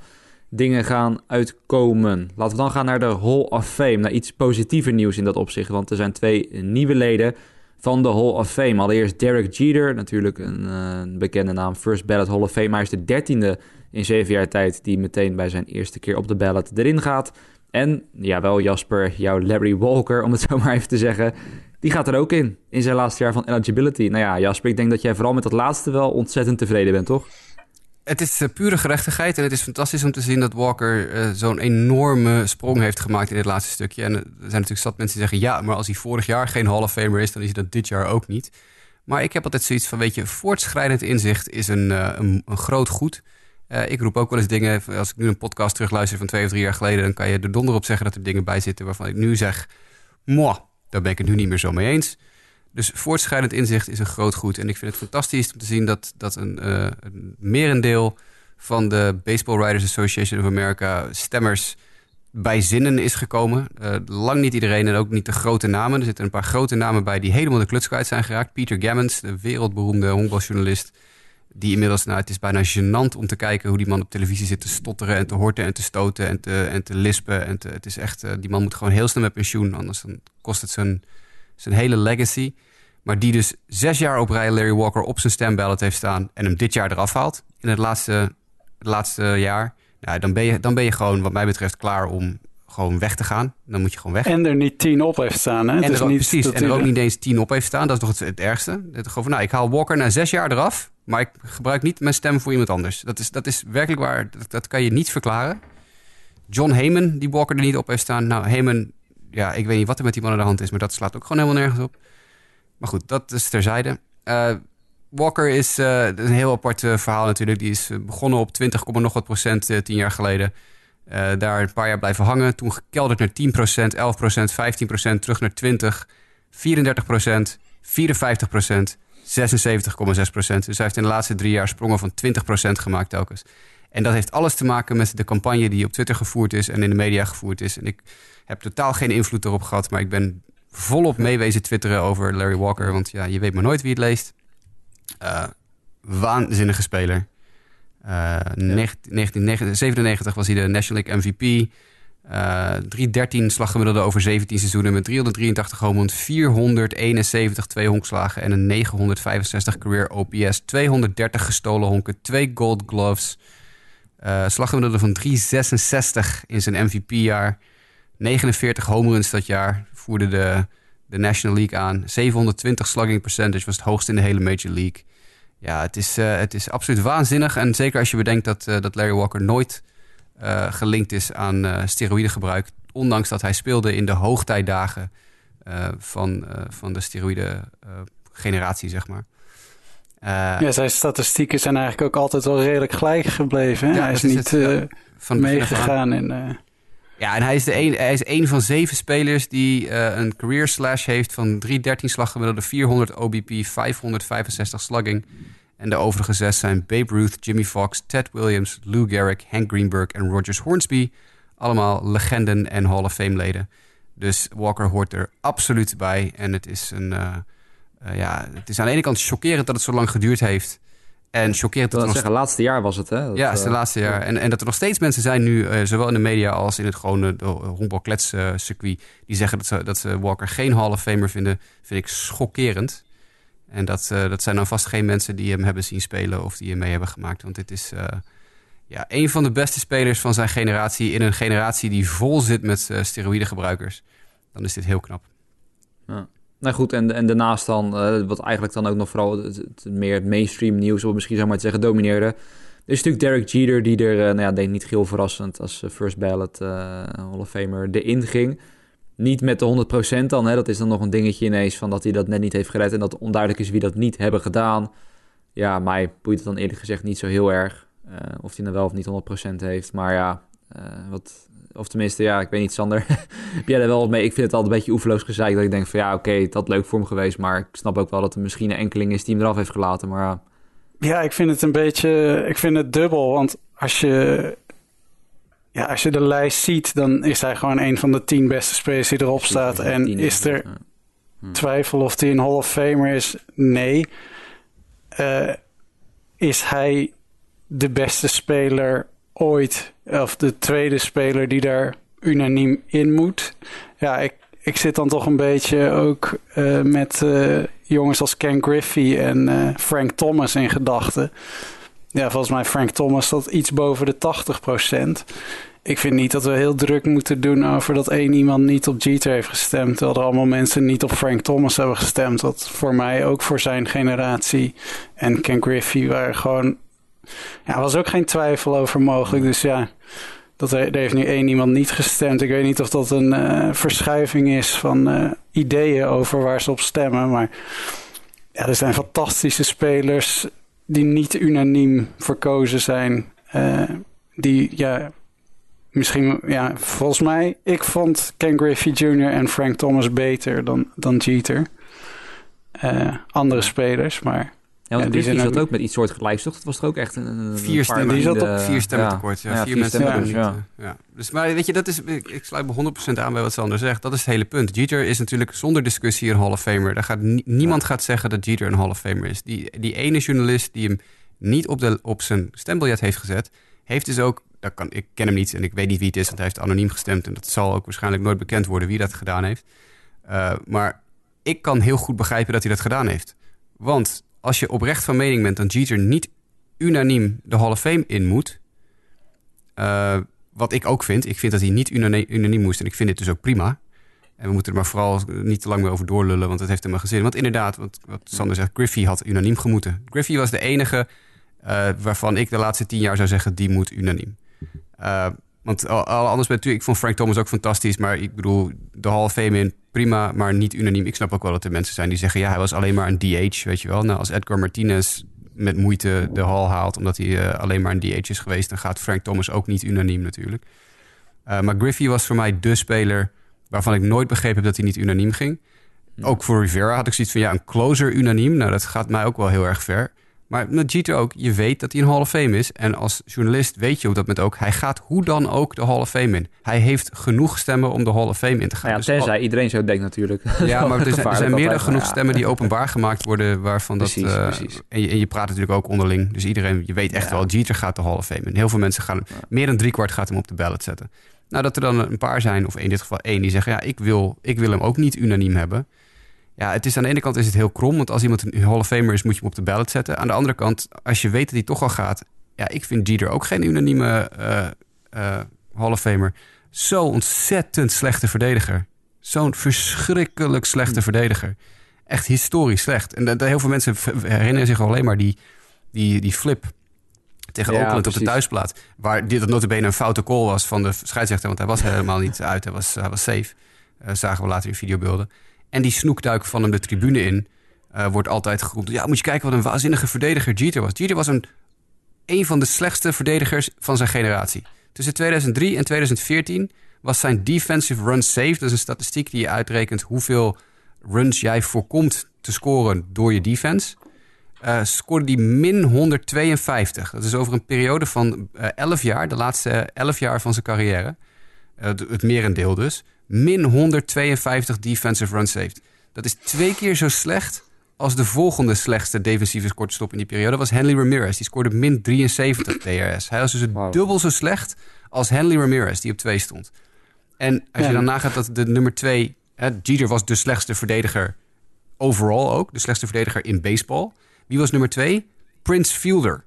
dingen gaan uitkomen. Laten we dan gaan naar de Hall of Fame. Naar iets positiever nieuws in dat opzicht. Want er zijn twee nieuwe leden van de Hall of Fame. Allereerst Derek Jeter, natuurlijk een bekende naam. First Ballot Hall of Fame. Maar hij is de dertiende in zeven jaar tijd die meteen bij zijn eerste keer op de ballot erin gaat. En, jawel Jasper, jouw Larry Walker, om het zo maar even te zeggen, die gaat er ook in, in zijn laatste jaar van eligibility. Nou ja, Jasper, ik denk dat jij vooral met dat laatste wel ontzettend tevreden bent, toch? Het is uh, pure gerechtigheid en het is fantastisch om te zien dat Walker uh, zo'n enorme sprong heeft gemaakt in dit laatste stukje. En er zijn natuurlijk zat mensen die zeggen, ja, maar als hij vorig jaar geen Hall of Famer is, dan is hij dat dit jaar ook niet. Maar ik heb altijd zoiets van, weet je, voortschrijdend inzicht is een, een groot goed. Uh, ik roep ook wel eens dingen. Als ik nu een podcast terugluister van twee of drie jaar geleden, dan kan je er donder op zeggen dat er dingen bij zitten waarvan ik nu zeg: Mwah, daar ben ik het nu niet meer zo mee eens. Dus voortschrijdend inzicht is een groot goed. En ik vind het fantastisch om te zien dat, dat een, uh, merendeel van de Baseball Writers Association of America stemmers bij zinnen is gekomen. Uh, lang niet iedereen en ook niet de grote namen. Er zitten een paar grote namen bij die helemaal de kluts kwijt zijn geraakt. Peter Gammons, de wereldberoemde honkbaljournalist die inmiddels, nou, het is bijna gênant om te kijken hoe die man op televisie zit te stotteren en te horten en te stoten en te, en te lispen. En te, het is echt, uh, die man moet gewoon heel snel met pensioen, anders dan kost het zijn, zijn hele legacy. Maar die dus zes jaar op rij Larry Walker op zijn stemballot heeft staan en hem dit jaar eraf haalt in het laatste, het laatste jaar. Nou, dan, ben je, dan ben je gewoon, wat mij betreft, klaar om gewoon weg te gaan. Dan moet je gewoon weg. En er niet tien op heeft staan. Hè? En, er, ook, niet precies, en er ook niet eens tien op heeft staan. Dat is nog het, het ergste. Het, gewoon van, nou, ik haal Walker na zes jaar eraf. Maar ik gebruik niet mijn stem voor iemand anders. Dat is, dat is werkelijk waar. Dat, dat kan je niet verklaren. John Heyman, die Walker er niet op heeft staan. Nou, Heyman, ja, ik weet niet wat er met die man aan de hand is. Maar dat slaat ook gewoon helemaal nergens op. Maar goed, dat is terzijde. Uh, Walker is uh, een heel apart uh, verhaal natuurlijk. Die is begonnen op 20, nog wat procent tien jaar geleden. Daar een paar jaar blijven hangen. Toen gekelderd naar 10%, 11%, 15%, terug naar 20, 34%, 54%, 76,6%. Dus hij heeft in de laatste drie jaar sprongen van 20% gemaakt telkens. En dat heeft alles te maken met de campagne die op Twitter gevoerd is en in de media gevoerd is. En ik heb totaal geen invloed erop gehad, maar ik ben volop meewezen twitteren over Larry Walker. Want ja, je weet maar nooit wie het leest. Uh, waanzinnige speler. Uh, 1997 was hij de National League MVP. Uh, 313 slaggemiddelde over 17 seizoenen met 383 home 471 twee honkslagen en een 965 career OPS. 230 gestolen honken, twee gold gloves. Uh, slaggemiddelde van 366 in zijn MVP-jaar. 49 home runs dat jaar. Voerde de, de National League aan. 720 slugging percentage was het hoogste in de hele Major League. Ja, het is, uh, het is absoluut waanzinnig. En zeker als je bedenkt dat, dat Larry Walker nooit uh, gelinkt is aan uh, steroïdegebruik. Ondanks dat hij speelde in de hoogtijdagen uh, van, van de steroïde-generatie, zeg maar. ja, zijn statistieken zijn eigenlijk ook altijd wel redelijk gelijk gebleven. Hè? Ja, hij is niet van, meegegaan in... Ja, en hij is, de een, hij is een van zeven spelers die uh, een career slash heeft van 313 slaggemiddelde, 400 OBP, 565 slugging. En de overige zes zijn Babe Ruth, Jimmy Fox, Ted Williams, Lou Gehrig, Hank Greenberg en Rogers Hornsby. Allemaal legenden en Hall of Fame leden. Dus Walker hoort er absoluut bij. En het is, een, uh, uh, ja, het is aan de ene kant chockerend dat het zo lang geduurd heeft. En chockerend dat het nog... zeggen, laatste jaar was het, hè? Dat, ja, het is het uh, laatste jaar. En, en dat er nog steeds mensen zijn nu, zowel in de media als in het gewone honkbalklets-circuit, die zeggen dat ze, dat ze Walker geen Hall of Famer vinden, vind ik schokkerend. En dat, uh, dat zijn dan vast geen mensen die hem hebben zien spelen of die hem mee hebben gemaakt. Want dit is ja, een van de beste spelers van zijn generatie in een generatie die vol zit met steroïdegebruikers. Dan is dit heel knap. Nou goed, en, en daarnaast dan, wat eigenlijk dan ook nog vooral meer het mainstream nieuws, of misschien zou maar te zeggen, domineerde. Er is natuurlijk Derek Jeter, die er, uh, nou ja, denk niet heel verrassend als first ballot Hall of Famer erin ging. Niet met de 100% dan, hè, dat is dan nog een dingetje ineens van dat hij dat net niet heeft gered en dat onduidelijk is wie dat niet hebben gedaan. Ja, mij boeit het dan eerlijk gezegd niet zo heel erg of hij nou wel of niet 100% heeft. Maar ja, wat, of tenminste, ja, ik weet niet, Sander. heb jij daar wel wat mee? Ik vind het altijd een beetje oeverloos gezegd. Dat ik denk van ja, oké, dat leuk voor hem geweest. Maar ik snap ook wel dat er misschien een enkeling is die hem eraf heeft gelaten. Maar. Ja, ik vind het een beetje. Ik vind het dubbel. Want als je. Ja, als je de lijst ziet, dan is hij gewoon een van de tien beste spelers die erop staat. En is er twijfel of hij een Hall of Famer is? Nee. Uh, is hij de beste speler ooit, of de tweede speler die daar unaniem in moet. Ja, ik, ik zit dan toch een beetje ook uh, met uh, jongens als Ken Griffey en Frank Thomas in gedachten. Ja, volgens mij Frank Thomas dat iets boven de 80%. Ik vind niet dat we heel druk moeten doen over dat één iemand niet op Jeter heeft gestemd. Terwijl er allemaal mensen niet op Frank Thomas hebben gestemd. Dat voor mij ook voor zijn generatie en Ken Griffey waren gewoon ja, was ook geen twijfel over mogelijk. Dus ja, dat er, heeft nu één iemand niet gestemd. Ik weet niet of dat een uh, verschuiving is van uh, ideeën over waar ze op stemmen. Maar ja, er zijn fantastische spelers die niet unaniem verkozen zijn. Uh, die, ja, misschien, ja, volgens mij, ik vond Ken Griffey Jr. en Frank Thomas beter dan, dan Jeter. andere spelers, maar want die zat ook met iets soortgelijks, toch? Dat was er ook echt een, een vier stemmen. Die zat op vier stemmen tekort. Ja, ja, vier, vier mensen hebben ja. ja. Dus, maar weet je, dat is, ik, ik sluit me 100% aan bij wat Sander zegt. Dat is het hele punt. Jeter is natuurlijk zonder discussie een Hall of Famer. Daar gaat, niemand gaat zeggen dat Jeter een Hall of Famer is. Die, die ene journalist die hem niet op, de, op zijn stembiljet heeft gezet... heeft dus ook, dat kan, ik ken hem niet en ik weet niet wie het is... want hij heeft anoniem gestemd... en dat zal ook waarschijnlijk nooit bekend worden wie dat gedaan heeft. Uh, maar ik kan heel goed begrijpen dat hij dat gedaan heeft. Want als je oprecht van mening bent dat Jeter niet unaniem de Hall of Fame in moet. Uh, wat ik ook vind. Ik vind dat hij niet unaniem, moest. En ik vind dit dus ook prima. En we moeten er maar vooral niet te lang meer over doorlullen, want dat heeft helemaal gezin. Want inderdaad, wat, Sander zegt, Griffey had unaniem gemoeten. Griffey was de enige uh, waarvan ik de laatste tien jaar zou zeggen, die moet unaniem. Uh, want al, al anders ben natuurlijk, ik vond Frank Thomas ook fantastisch, maar ik bedoel, de Hall of Fame in prima, maar niet unaniem. Ik snap ook wel dat er mensen zijn die zeggen, ja, hij was alleen maar een DH, weet je wel. Nou, als Edgar Martinez met moeite de hal haalt, omdat hij uh, alleen maar een DH is geweest, dan gaat Frank Thomas ook niet unaniem natuurlijk. Uh, maar Griffey was voor mij de speler waarvan ik nooit begrepen heb dat hij niet unaniem ging. Ook voor Rivera had ik zoiets van, ja, een closer unaniem. Nou, dat gaat mij ook wel heel erg ver. Maar met Jeter ook, je weet dat hij een Hall of Fame is. En als journalist weet je hoe dat met ook. Hij gaat hoe dan ook de Hall of Fame in. Hij heeft genoeg stemmen om de Hall of Fame in te gaan. Ja, dus tenzij iedereen zo denkt natuurlijk. Ja, maar er zijn, er zijn meer dan genoeg stemmen die openbaar gemaakt worden. Waarvan precies, dat, uh, precies. En, je, en je praat natuurlijk ook onderling. Dus iedereen, je weet echt ja. wel, Jeter gaat de Hall of Fame in. Heel veel mensen gaan, meer dan driekwart gaat hem op de ballot zetten. Nou, dat er dan een paar zijn, of in dit geval één, die zeggen... ja, ik wil, ik wil hem ook niet unaniem hebben... Ja, het is aan de ene kant is het heel krom, want als iemand een Hall of Famer is, moet je hem op de ballot zetten. Aan de andere kant, als je weet dat hij toch al gaat, ja, ik vind Jeter ook geen unanieme uh, uh, Hall of Famer. Zo ontzettend slechte verdediger. Zo'n verschrikkelijk slechte verdediger. Echt historisch slecht. En de, heel veel mensen herinneren zich alleen maar die, die, die flip tegen ja, Oakland precies. op de thuisplaat. Waar dit notabene een foute call was van de scheidsrechter, want hij was helemaal niet uit. Hij was, hij was safe. Uh, zagen we later in videobeelden. En die snoekduik van hem de tribune in uh, wordt altijd geroemd. Ja, moet je kijken wat een waanzinnige verdediger Jeter was. Jeter was een, een van de slechtste verdedigers van zijn generatie. Tussen 2003 en 2014 was zijn defensive run save, dat is een statistiek die je uitrekent hoeveel runs jij voorkomt te scoren door je defense, uh, scoorde die min 152. Dat is over een periode van uh, 11 jaar, de laatste 11 jaar van zijn carrière. Het merendeel dus. Min 152 defensive run saved. Dat is twee keer zo slecht als de volgende slechtste defensieve kortstop in die periode. was Henry Ramirez. Die scoorde min 73 DRS. Hij was dus wow. dubbel zo slecht als Henry Ramirez, die op 2 stond. En als je dan nagaat dat de nummer 2... Jeter was de slechtste verdediger overall ook. De slechtste verdediger in baseball. Wie was nummer 2? Prince Fielder.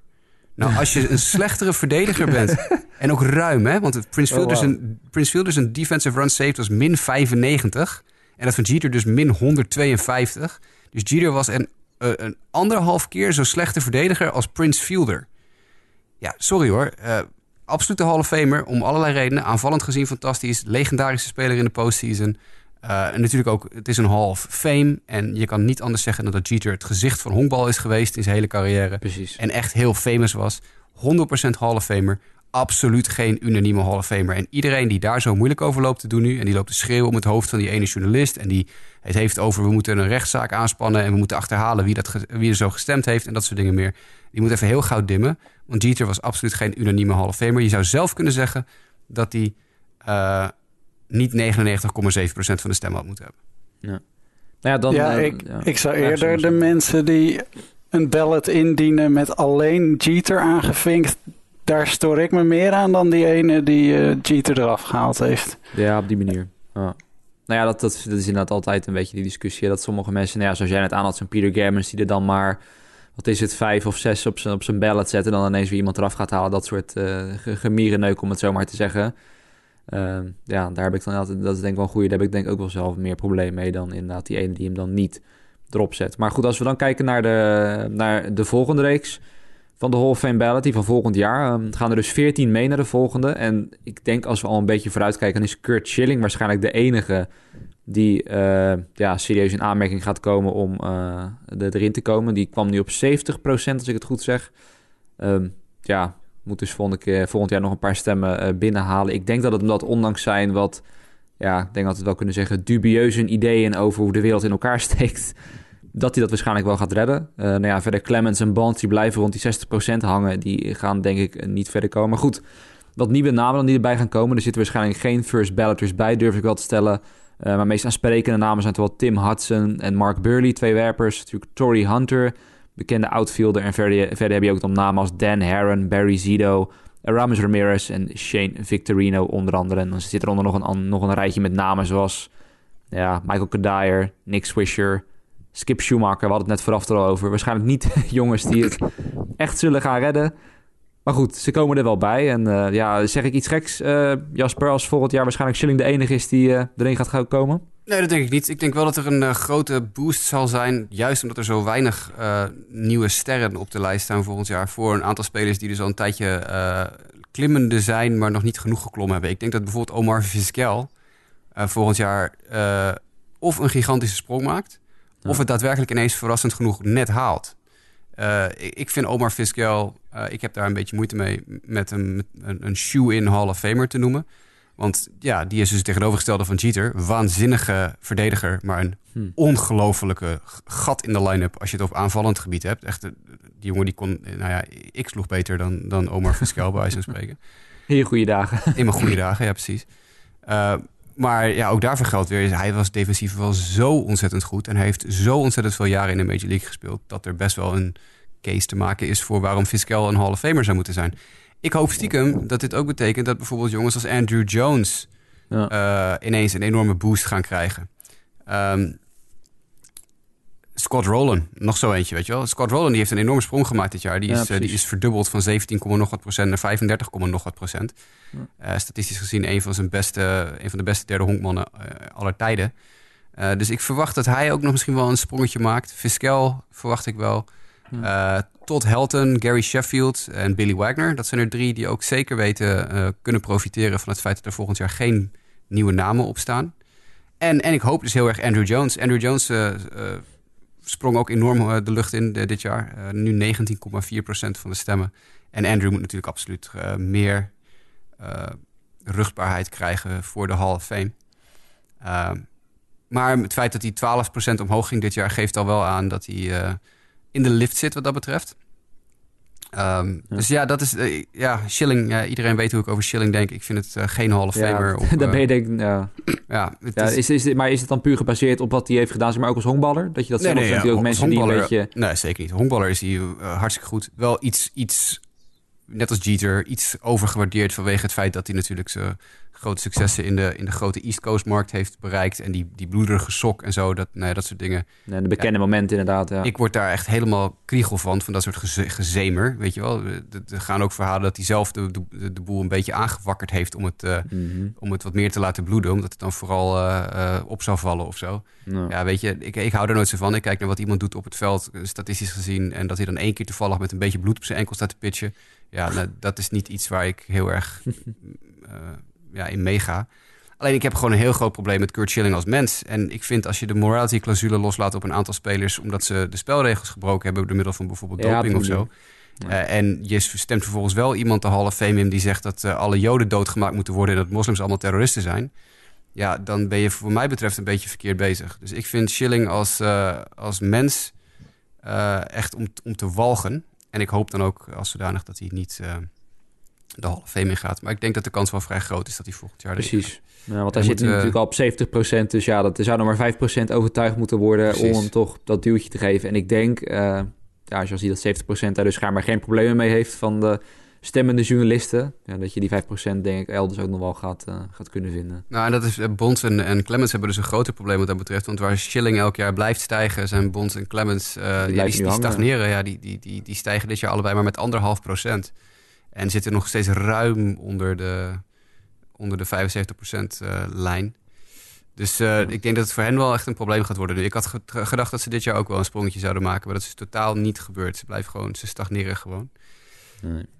Nou, als je een slechtere verdediger bent... en ook ruim, hè? Want Prince oh, Fielder, oh, Prince Fielder zijn defensive run saved was min 95... En dat van Jeter dus min 152. Dus Jeter was een, uh, een anderhalf keer zo slechte verdediger als Prince Fielder. Ja, sorry hoor. Uh, absolute Hall of Famer om allerlei redenen. Aanvallend gezien fantastisch. Legendarische speler in de postseason. Uh, en natuurlijk ook, het is een Hall of Fame. En je kan niet anders zeggen dan dat Jeter het gezicht van honkbal is geweest in zijn hele carrière. Precies. En echt heel famous was. 100% Hall of Famer absoluut geen unanieme Hall of Famer. En iedereen die daar zo moeilijk over loopt te doen nu... en die loopt te schreeuwen om het hoofd van die ene journalist... en die het heeft over we moeten een rechtszaak aanspannen... en we moeten achterhalen wie, dat, wie er zo gestemd heeft... en dat soort dingen meer. Die moet even heel gauw dimmen. Want Jeter was absoluut geen unanieme Hall of Famer. Je zou zelf kunnen zeggen dat hij uh, niet 99,7% van de stem had moeten hebben. Ja, nou ja, dan, ja, uh, ik, ja. ik zou eerder de mensen die een ballot indienen met alleen Jeter aangevinkt daar stoor ik me meer aan dan die ene die uh, Jeter eraf gehaald heeft. Ja, op die manier. Ja. Nou ja, dat, dat, dat, is inderdaad altijd een beetje die discussie. Dat sommige mensen, nou ja, zoals jij net aan had, zo'n Peter Gammons... die er dan maar, wat is het, vijf of zes op zijn, op zijn ballot zetten... en dan ineens weer iemand eraf gaat halen. Dat soort uh, gemierenneuk, om het zo maar te zeggen. Uh, ja, daar heb ik dan altijd, dat is denk ik wel een goede... daar heb ik denk ik ook wel zelf meer probleem mee dan inderdaad die ene die hem dan niet erop zet. Maar goed, als we dan kijken naar de, naar de volgende reeks van de Hall of Fame die van volgend jaar. Um, gaan er dus 14 mee naar de volgende. En ik denk als we al een beetje vooruitkijken, dan is Kurt Schilling waarschijnlijk de enige die uh, ja, serieus in aanmerking gaat komen om uh, erin te komen. Die kwam nu op 70%, als ik het goed zeg. Ja, moet dus volgende keer, volgend jaar nog een paar stemmen uh, binnenhalen. Ik denk dat het omdat ondanks zijn wat, ja, ik denk dat we het wel kunnen zeggen, dubieuze ideeën over hoe de wereld in elkaar steekt dat hij dat waarschijnlijk wel gaat redden. Uh, nou ja, verder Clemens en Bond die blijven rond die 60% hangen. Die gaan denk ik niet verder komen. Maar goed, wat nieuwe namen dan die erbij gaan komen. Er zitten waarschijnlijk geen first balloters bij, durf ik wel te stellen. Uh, maar meest aansprekende namen zijn toch wel Tim Hudson en Mark Burley, twee werpers. Natuurlijk Tory Hunter, bekende outfielder. En verder, verder heb je ook dan namen als Dan Herron, Barry Zito, Ramos Ramirez en Shane Victorino onder andere. En dan zit er onder nog een, nog een rijtje met namen zoals ja, Michael Kadire, Nick Swisher... Skip Schumacher, we hadden het net vooraf er al over. Waarschijnlijk niet jongens die het echt zullen gaan redden. Maar goed, ze komen er wel bij. En uh, ja, zeg ik iets geks, uh, Jasper, als volgend jaar waarschijnlijk Schilling de enige is die uh, erin gaat komen? Nee, dat denk ik niet. Ik denk wel dat er een grote boost zal zijn. Juist omdat er zo weinig nieuwe sterren op de lijst staan volgend jaar. Voor een aantal spelers die dus al een tijdje klimmende zijn, maar nog niet genoeg geklommen hebben. Ik denk dat bijvoorbeeld Omar Vizquel volgend jaar of een gigantische sprong maakt. Of het daadwerkelijk ineens verrassend genoeg net haalt. Uh, ik vind Omar Vizquel, ik heb daar een beetje moeite mee met een, een, een shoe-in Hall of Famer te noemen. Want ja, die is dus tegenovergestelde van Jeter. Waanzinnige verdediger, maar een hmm. ongelofelijke gat in de line-up als je het op aanvallend gebied hebt. Echt, eh, die jongen die kon, nou ja, ik sloeg beter dan, dan Omar Vizquel bij wijze van spreken. In je goede dagen. In mijn goede dagen, ja precies. Uh, maar ja, ook daarvoor geldt weer, hij was defensief wel zo ontzettend goed. En hij heeft zo ontzettend veel jaren in de Major League gespeeld. Dat er best wel een case te maken is voor waarom Fiscal een Hall of Famer zou moeten zijn. Ik hoop stiekem dat dit ook betekent dat bijvoorbeeld jongens als Andrew Jones ja. uh, ineens een enorme boost gaan krijgen. Um, Scott Rowland, nog zo eentje, weet je wel. Scott Rowland die heeft een enorme sprong gemaakt dit jaar. Die is, uh, die is verdubbeld van 17, nog wat procent naar 35, nog wat procent. Ja. Uh, statistisch gezien een van, zijn beste, een van de beste derde honkmannen aller tijden. dus ik verwacht dat hij ook nog misschien wel een sprongetje maakt. Fiskel verwacht ik wel. Todd Helton, Gary Sheffield en Billy Wagner. Dat zijn er drie die ook zeker weten kunnen profiteren van het feit dat er volgend jaar geen nieuwe namen op staan. En, en ik hoop dus heel erg Andrew Jones. Andrew Jones sprong ook enorm eh, de lucht in dit jaar. Nu 19,4% van de stemmen. En Andrew moet natuurlijk absoluut meer rugbaarheid krijgen voor de Hall of Fame. Ehm, maar het feit dat hij 12% omhoog ging dit jaar geeft al wel aan dat hij in de lift zit wat dat betreft. Ehm, dus ja, dat is. Uh, ja, Schilling. Iedereen weet hoe ik over Schilling denk. Ik vind het uh, geen Hall of Famer. Ja, dan ben je denk ja. ja, is, is, is, maar is het dan puur gebaseerd op wat hij heeft gedaan, maar ook als honkballer? Dat je dat nee, zelf nee, ja, ook mensen die een beetje. Nee, zeker niet. Honkballer is hij uh, hartstikke goed. Wel iets, iets, net als Jeter, iets overgewaardeerd vanwege het feit dat hij natuurlijk zijn grote successen in de, in de grote East Coast markt heeft bereikt. En die, die bloederige sok en zo, dat, nou ja, dat soort dingen. Nee, de bekende ja, momenten inderdaad, ja. Ik word daar echt helemaal kriegel van, van dat soort geze gezemer, weet je wel. Er gaan ook verhalen dat hij zelf de, de, de boel een beetje aangewakkerd heeft om het, uh, mm -hmm. om het wat meer te laten bloeden. Omdat het dan vooral uh, uh, op zou vallen of zo. No. Ja, weet je, ik, ik hou er nooit zo van. Ik kijk naar wat iemand doet op het veld, statistisch gezien. En dat hij dan één keer toevallig met een beetje bloed op zijn enkel staat te pitchen. Ja, nou, dat is niet iets waar ik heel erg ja, in meega. Alleen ik heb gewoon een heel groot probleem met Kurt Schilling als mens. En ik vind als je de morality-clausule loslaat op een aantal spelers... omdat ze de spelregels gebroken hebben door middel van bijvoorbeeld ja, doping of zo... Ja. Uh, en je stemt vervolgens wel iemand de Hall of Fame in die zegt dat uh, alle Joden doodgemaakt moeten worden en dat moslims allemaal terroristen zijn. Ja, dan ben je voor mij betreft een beetje verkeerd bezig. Dus ik vind Schilling als, als mens echt om, om te walgen. En ik hoop dan ook als zodanig dat hij niet de Hall of Fame in gaat. Maar ik denk dat de kans wel vrij groot is dat hij volgend jaar... Precies. Ja, want hij zit moet, natuurlijk al op 70%. Dus ja, dat, er zou nog maar 5% overtuigd moeten worden... Precies. om hem toch dat duwtje te geven. En ik denk, uh, ja, als je ziet dat 70% daar dus schijnbaar geen problemen mee heeft... van de stemmende journalisten... Ja, dat je die 5% denk ik elders ook nog wel gaat, uh, gaat kunnen vinden. Nou, en dat is... Bonds en, en Clemens hebben dus een groter probleem wat dat betreft. Want waar Schilling elk jaar blijft stijgen... zijn Bonds en Clemens... Uh, die, ja, die, die stagneren. Ja, die, die, die, die stijgen dit jaar allebei maar met anderhalf procent. En zitten nog steeds ruim onder de, onder de 75% uh, lijn. Dus uh, ik denk dat het voor hen wel echt een probleem gaat worden. Ik had gedacht dat ze dit jaar ook wel een sprongetje zouden maken. Maar dat is totaal niet gebeurd. Ze blijven gewoon, ze stagneren gewoon.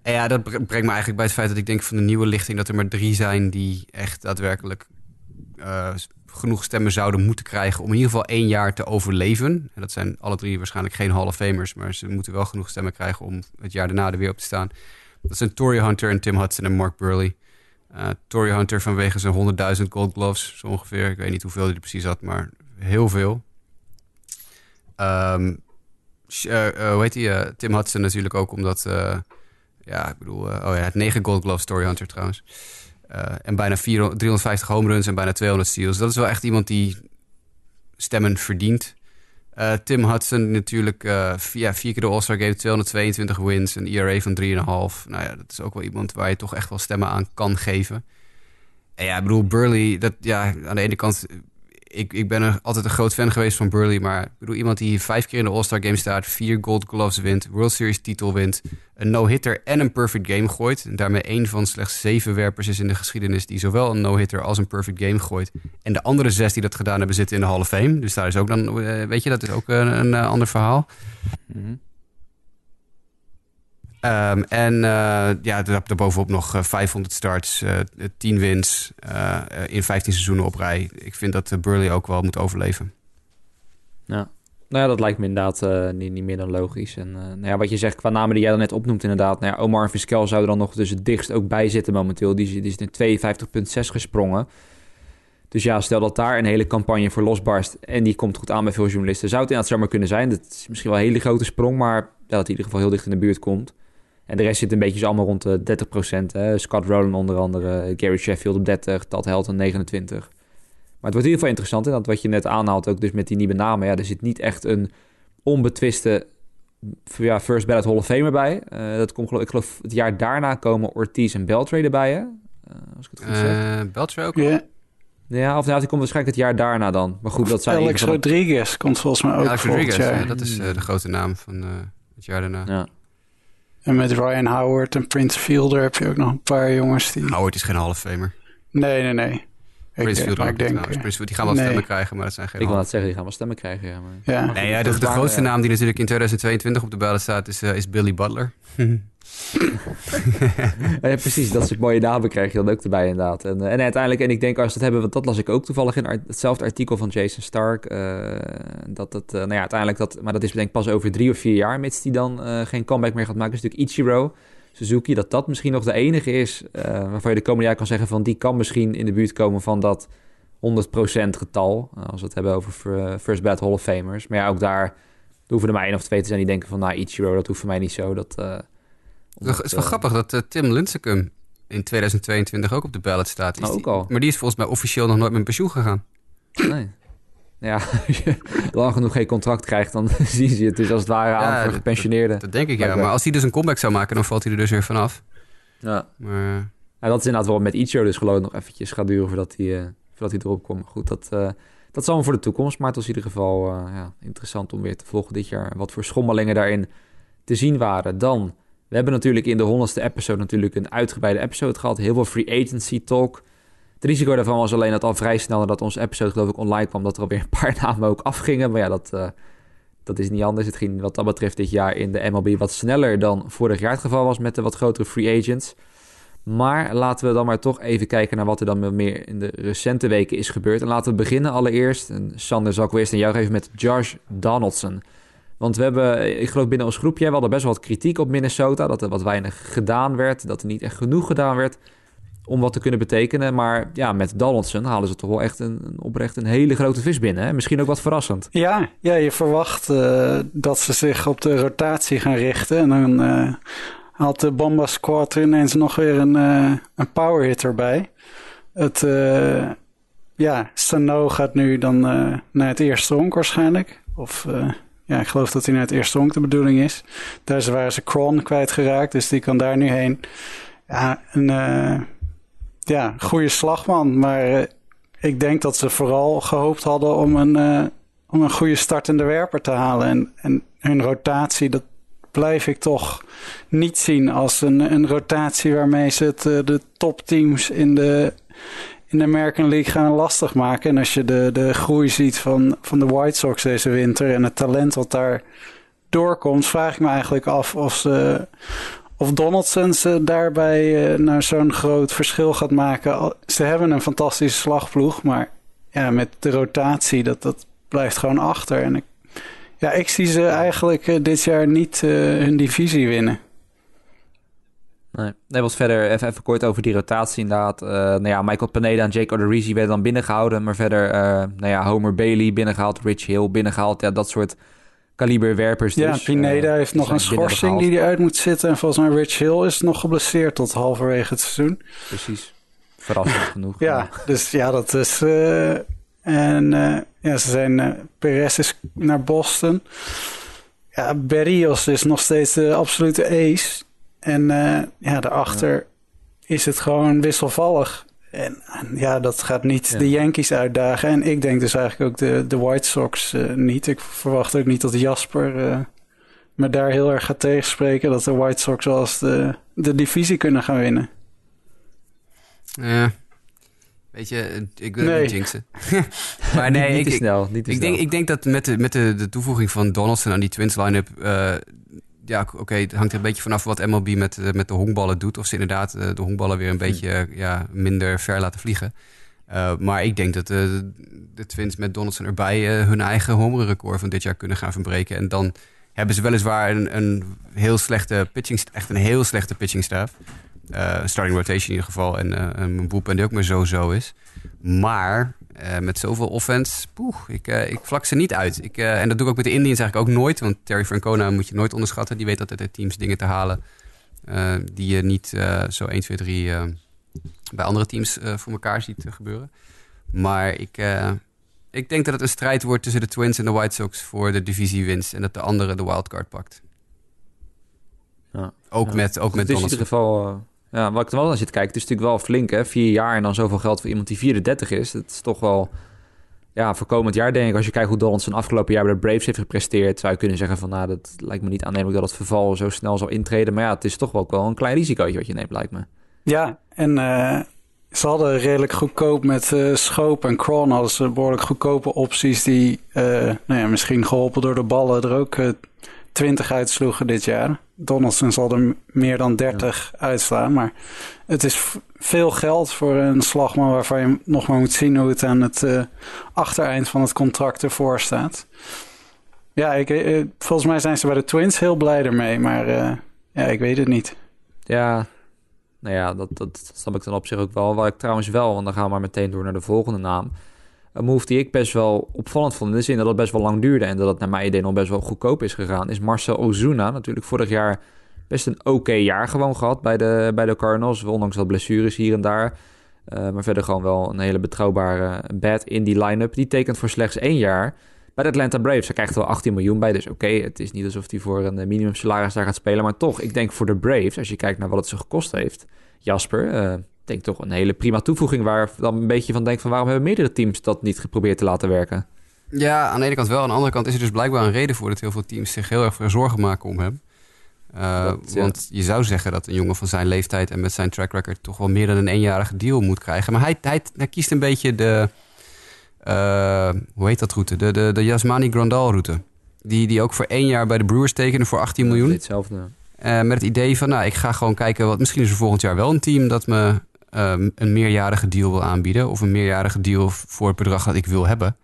En ja, dat brengt me eigenlijk bij het feit dat ik denk van de nieuwe lichting... dat er maar drie zijn die echt daadwerkelijk uh, genoeg stemmen zouden moeten krijgen... om in ieder geval één jaar te overleven. En dat zijn alle drie waarschijnlijk geen Hall of Famers... maar ze moeten wel genoeg stemmen krijgen om het jaar daarna er weer op te staan. Dat zijn Tory Hunter en Tim Hudson en Mark Burley. Uh, Tory Hunter vanwege zijn 100.000 gold gloves, zo ongeveer. Ik weet niet hoeveel hij er precies had, maar heel veel. Um, hoe heet hij? Tim Hudson natuurlijk ook omdat... ja, ik bedoel... oh ja, het 9 gold gloves, Tory Hunter trouwens. en bijna 400, 350 home runs en bijna 200 steals. Dat is wel echt iemand die stemmen verdient. Uh, Tim Hudson natuurlijk uh, ja, vier keer de All-Star Game, 222 wins, een ERA van 3,5. Nou ja, dat is ook wel iemand waar je toch echt wel stemmen aan kan geven. En ja, ik bedoel, Burley, dat, ja, aan de ene kant ik, ik ben altijd een groot fan geweest van Burley. Maar ik bedoel, iemand die vijf keer in de All-Star Game staat, vier Gold Gloves wint, World Series titel wint, een no-hitter en een perfect game gooit. En daarmee één van slechts zeven werpers is in de geschiedenis die zowel een no-hitter als een perfect game gooit. En de andere zes die dat gedaan hebben zitten in de Hall of Fame. Dus daar is ook dan, eh, weet je, dat is ook een, een ander verhaal. Mm. Um, en uh, ja, daarbovenop nog 500 eh, starts, uh, 10 wins in 15 seizoenen op rij. Ik vind dat Burley ook wel moet overleven. Ja. Nou ja, dat lijkt me inderdaad niet, niet, meer dan logisch. En nou ja, wat je zegt qua namen die jij dan net opnoemt inderdaad. Nou ja, Omar Vizquel zou er dan nog dus het dichtst ook bij zitten momenteel. Die, die is in 52,6 gesprongen. Dus ja, stel dat daar een hele campagne voor losbarst... en die komt goed aan bij veel journalisten... zou het inderdaad zomaar kunnen zijn. Dat is misschien wel een hele grote sprong... maar dat het in ieder geval heel dicht in de buurt komt... En de rest zit een beetje allemaal rond de 30% Hè? Scott Rowland onder andere, Gary Sheffield op 30, Todd Helton 29. Maar het wordt in ieder geval interessant. En dat wat je net aanhaalt, ook dus met die nieuwe namen. Ja, er zit niet echt een onbetwiste ja, First Ballot Hall of Fame bij. Uh, dat komt, ik geloof het jaar daarna komen Ortiz en Beltray erbij, hè? Uh, als ik het goed zeg. Uh, Beltray ook yeah. Ja, of nou, die komt waarschijnlijk het jaar daarna dan. Maar goed, dat zijn Alex Rodriguez komt volgens mij ook Alex Rodriguez, ja, dat is de grote naam van het jaar daarna. Ja. En met Ryan Howard en Prince Fielder heb je ook nog een paar jongens die... Howard is geen Hall of Famer. Nee, nee, nee. Prince Fielder ik denk, Prince Fielder, die gaan wel nee. stemmen krijgen, maar dat zijn geen... Ik wil net zeggen, die gaan wel stemmen krijgen, ja. Maar... ja. Nee, ja, de, de grootste naam die natuurlijk in 2022 op de bellen staat is, uh, is Billy Butler. ja, precies, dat soort mooie namen krijg je dan ook erbij inderdaad. En, en uiteindelijk, en ik denk als het hebben, want dat las ik ook toevallig in hetzelfde artikel van Jason Stark, uh, dat het, uh, nou ja, uiteindelijk dat, maar dat is denk ik pas over drie of vier jaar, mits die dan geen comeback meer gaat maken, is natuurlijk Ichiro. Suzuki, dat dat misschien nog de enige is waarvan je de komende jaar kan zeggen van die kan misschien in de buurt komen van dat 100% getal. Als we het hebben over First Bad Hall of Famers. Maar ja, ook daar hoeven er maar één of twee te zijn die denken van nou Ichiro, dat hoeft voor mij niet zo. Dat, het is wel grappig dat Tim Lincecum in 2022 ook op de ballot staat. Is oh, ook al. maar die is volgens mij officieel nog nooit met pensioen gegaan. Nee. Ja, als je lang genoeg geen contract krijgt, dan zien ze het dus als het ware aan voor gepensioneerden. Dat, dat, denk ik, ja. Maar als hij dus een comeback zou maken, dan valt hij er dus weer vanaf. Ja. Maar... ja dat is inderdaad wel met Icho dus geloof ik nog eventjes gaat duren voordat hij, uh, voordat hij erop komt. Goed, dat, uh, dat zal hem voor de toekomst. Maar het was in ieder geval uh, ja, interessant om weer te volgen dit jaar. Wat voor schommelingen daarin te zien waren. Dan, we hebben natuurlijk in de honderdste episode natuurlijk een uitgebreide episode gehad. Heel veel free agency talk. Het risico daarvan was alleen dat al vrij snel nadat onze episode geloof ik online kwam... dat er alweer een paar namen ook afgingen. Maar ja, dat, uh, dat is niet anders. Het ging wat dat betreft dit jaar in de MLB wat sneller dan vorig jaar het geval was... met de wat grotere free agents. Maar laten we dan maar toch even kijken naar wat er dan meer in de recente weken is gebeurd. En laten we beginnen allereerst, en Sander zal ik eerst aan jou geven met Josh Donaldson... Want we hebben, ik geloof binnen ons groepje, we hadden best wel wat kritiek op Minnesota. Dat er wat weinig gedaan werd, dat er niet echt genoeg gedaan werd om wat te kunnen betekenen. Maar ja, met Donaldson halen ze toch wel echt een, oprecht een hele grote vis binnen. Hè? Misschien ook wat verrassend. Ja, ja je verwacht uh, dat ze zich op de rotatie gaan richten. En dan uh, haalt de Bomba Squad ineens nog weer een, uh, een power hitter bij. Het, ja, Sano gaat nu dan naar het eerste honk waarschijnlijk. Of ja, ik geloof dat hij naar het eerste honk de bedoeling is. Daar waren ze Kron kwijtgeraakt, dus die kan daar nu heen. Ja, een ja, goede slagman. Maar uh, ik denk dat ze vooral gehoopt hadden om een, uh, om een goede startende werper te halen. En, en hun rotatie, dat blijf ik toch niet zien als een, een rotatie waarmee ze uh, de topteams in de, in de American League gaan lastig maken. En als je de, de groei ziet van, van de White Sox deze winter en het talent wat daar doorkomt, vraag ik me eigenlijk af of ze, of Donaldson ze daarbij uh, nou zo'n groot verschil gaat maken. Ze hebben een fantastische slagploeg, maar ja, met de rotatie, dat, dat blijft gewoon achter. En ik, ja, ik zie ze eigenlijk uh, dit jaar niet uh, hun divisie winnen. Nee, nee was verder even, even kort over die rotatie inderdaad. nou ja, Michael Pineda en Jake Odorizzi werden dan binnengehouden. Maar verder, nou ja, Homer Bailey binnengehaald, Rich Hill binnengehaald. Ja, dat soort kaliberwerpers ja, dus. Pineda heeft nog een schorsing die hij uit moet zitten. En volgens mij Rich Hill is nog geblesseerd tot halverwege het seizoen. Precies. Verrassend genoeg. Ja, dus ja, dat is... En ja, ze zijn... Perez is naar Boston. Ja, Berrios is nog steeds de absolute ace. En ja, daarachter ja. is het gewoon wisselvallig. En, ja, dat gaat niet de Yankees uitdagen. En ik denk dus eigenlijk ook de, de White Sox uh, niet. Ik verwacht ook niet dat Jasper uh, me daar heel erg gaat tegenspreken. Dat de White Sox wel eens de, de divisie kunnen gaan winnen. Ja. Weet je, ik wil nee. niet jinxen. maar nee, niet, niet ik, snel, niet ik, denk, ik denk dat met de, met de, de toevoeging van Donaldson aan die Twins line-up... Uh, ja, oké, het hangt er een beetje vanaf wat MLB met, eh, met de honkballen doet. Of ze inderdaad eh, de honkballen weer een beetje eh, ja, minder ver laten vliegen. maar ik denk dat de, de Twins met Donaldson erbij hun eigen home record van dit jaar kunnen gaan verbreken. En dan hebben ze weliswaar een, een heel slechte pitching, echt een heel slechte pitching staff. starting rotation in ieder geval. En een boep en die ook maar zo-zo is. Maar uh, met zoveel offense, poeh, ik, uh, ik vlak ze niet uit. Ik, uh, en dat doe ik ook met de Indians eigenlijk ook nooit. Want Terry Francona moet je nooit onderschatten. Die weet altijd de teams dingen te halen die je niet zo 1, 2, 3 bij andere teams voor elkaar ziet gebeuren. Maar ik, ik denk dat het een strijd wordt tussen de Twins en de White Sox voor de divisiewinst. En dat de andere de wildcard pakt. Ja, ook, Met, ook met Donaldson. in ieder geval ja, wat ik wel naar zit kijken, het is natuurlijk wel flink, hè? Vier jaar en dan zoveel geld voor iemand die 34 is. Dat is toch wel, ja, voor komend jaar denk ik, als je kijkt hoe Donaldson afgelopen jaar bij de Braves heeft gepresteerd, zou je kunnen zeggen van, nou, dat lijkt me niet aannemelijk dat het verval zo snel zal intreden. Maar ja, het is toch wel, ook wel een klein risicootje wat je neemt, lijkt me. Ja, en uh, ze hadden redelijk goedkoop met uh, Schoop en Kron hadden ze behoorlijk goedkope opties die, uh, nou ja, misschien geholpen door de ballen er ook 20 uitsloegen dit jaar. Donaldson zal er meer dan 30 uitslaan. Maar het is veel geld voor een slagman waarvan je nog maar moet zien hoe het aan het uh, achtereind van het contract ervoor staat. Ja, ik, uh, volgens mij zijn ze bij de Twins heel blij ermee, maar uh, ja, ik weet het niet. Ja, nou ja, dat, dat snap ik dan op zich ook wel. Waar ik trouwens wel, want dan gaan we maar meteen door naar de volgende naam. Een move die ik best wel opvallend vond, in de zin dat het best wel lang duurde en dat het naar mijn idee nog best wel goedkoop is gegaan, is Marcel Ozuna. Natuurlijk vorig jaar best een oké jaar gewoon gehad bij de, bij de Cardinals, ondanks dat blessures hier en daar. Uh, maar verder gewoon wel een hele betrouwbare bat in die line-up. Die tekent voor slechts één jaar bij de Atlanta Braves. Hij krijgt wel 18 miljoen bij, dus oké, het is niet alsof hij voor een minimum salaris daar gaat spelen. Maar toch, ik denk voor de Braves, als je kijkt naar wat het ze gekost heeft, Jasper, uh, denk toch een hele prima toevoeging waar dan een beetje van denk van waarom hebben meerdere teams dat niet geprobeerd te laten werken? Ja, aan de ene kant wel. Aan de andere kant is er dus blijkbaar een reden voor dat heel veel teams zich heel erg veel zorgen maken om hem. Uh, Want je zou zeggen dat een jongen van zijn leeftijd en met zijn track record toch wel meer dan een eenjarige deal moet krijgen. Maar hij, hij, hij kiest een beetje de, uh, hoe heet dat route? De, de, de Yasmani Grandal route. Die, die ook voor één jaar bij de Brewers tekende voor 18 miljoen. Hetzelfde. Uh, met het idee van, nou, ik ga gewoon kijken, wat, misschien is er volgend jaar wel een team dat me um, een meerjarige deal wil aanbieden. Of een meerjarige deal voor het bedrag dat ik wil hebben.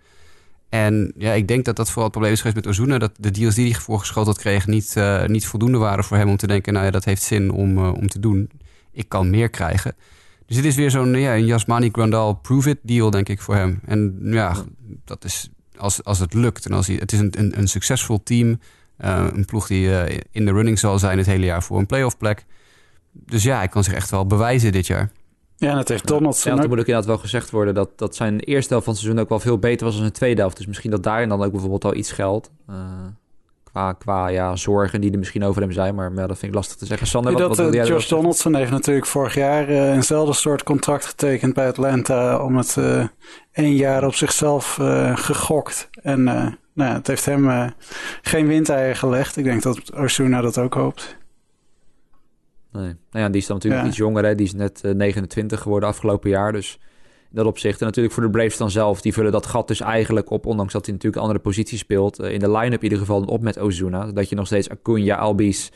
En ja, ik denk dat dat vooral het probleem is geweest met Ozuna. Dat de deals die hij voorgeschoteld kreeg niet, uh, niet voldoende waren voor hem om te denken... nou ja, dat heeft zin om, uh, om te doen. Ik kan meer krijgen. Dus dit is weer zo'n ja, een Jasmani Grandal prove-it deal, denk ik, voor hem. En ja, dat is als, als het lukt. En als hij, het is een, een, een succesvol team. Uh, een ploeg die in de running zal zijn het hele jaar voor een playoff plek. Dus ja, hij kan zich echt wel bewijzen dit jaar. Ja, dat heeft Donaldson ja, moet ook inderdaad wel gezegd worden dat, dat zijn eerste helft van het seizoen ook wel veel beter was dan zijn tweede helft. Dus misschien dat daarin dan ook bijvoorbeeld al iets geldt. Uh, qua qua ja, zorgen die er misschien over hem zijn. Maar, maar dat vind ik lastig te zeggen. Sander, wat, dat, wat uh, Josh Donaldson heeft natuurlijk vorig jaar uh, eenzelfde soort contract getekend bij Atlanta. Om het uh, één jaar op zichzelf gegokt. En nou het heeft hem geen windeieren gelegd. Ik denk dat Osuna dat ook hoopt. Nee. Nou ja, die is dan natuurlijk ja. iets jonger. Hè? Die is net uh, 29 geworden afgelopen jaar. Dus in dat opzicht. En natuurlijk voor de Braves dan zelf. Die vullen dat gat dus eigenlijk op. Ondanks dat hij natuurlijk een andere positie speelt. Uh, in de line-up in ieder geval op met Ozuna. Dat je nog steeds Acuna, Albies,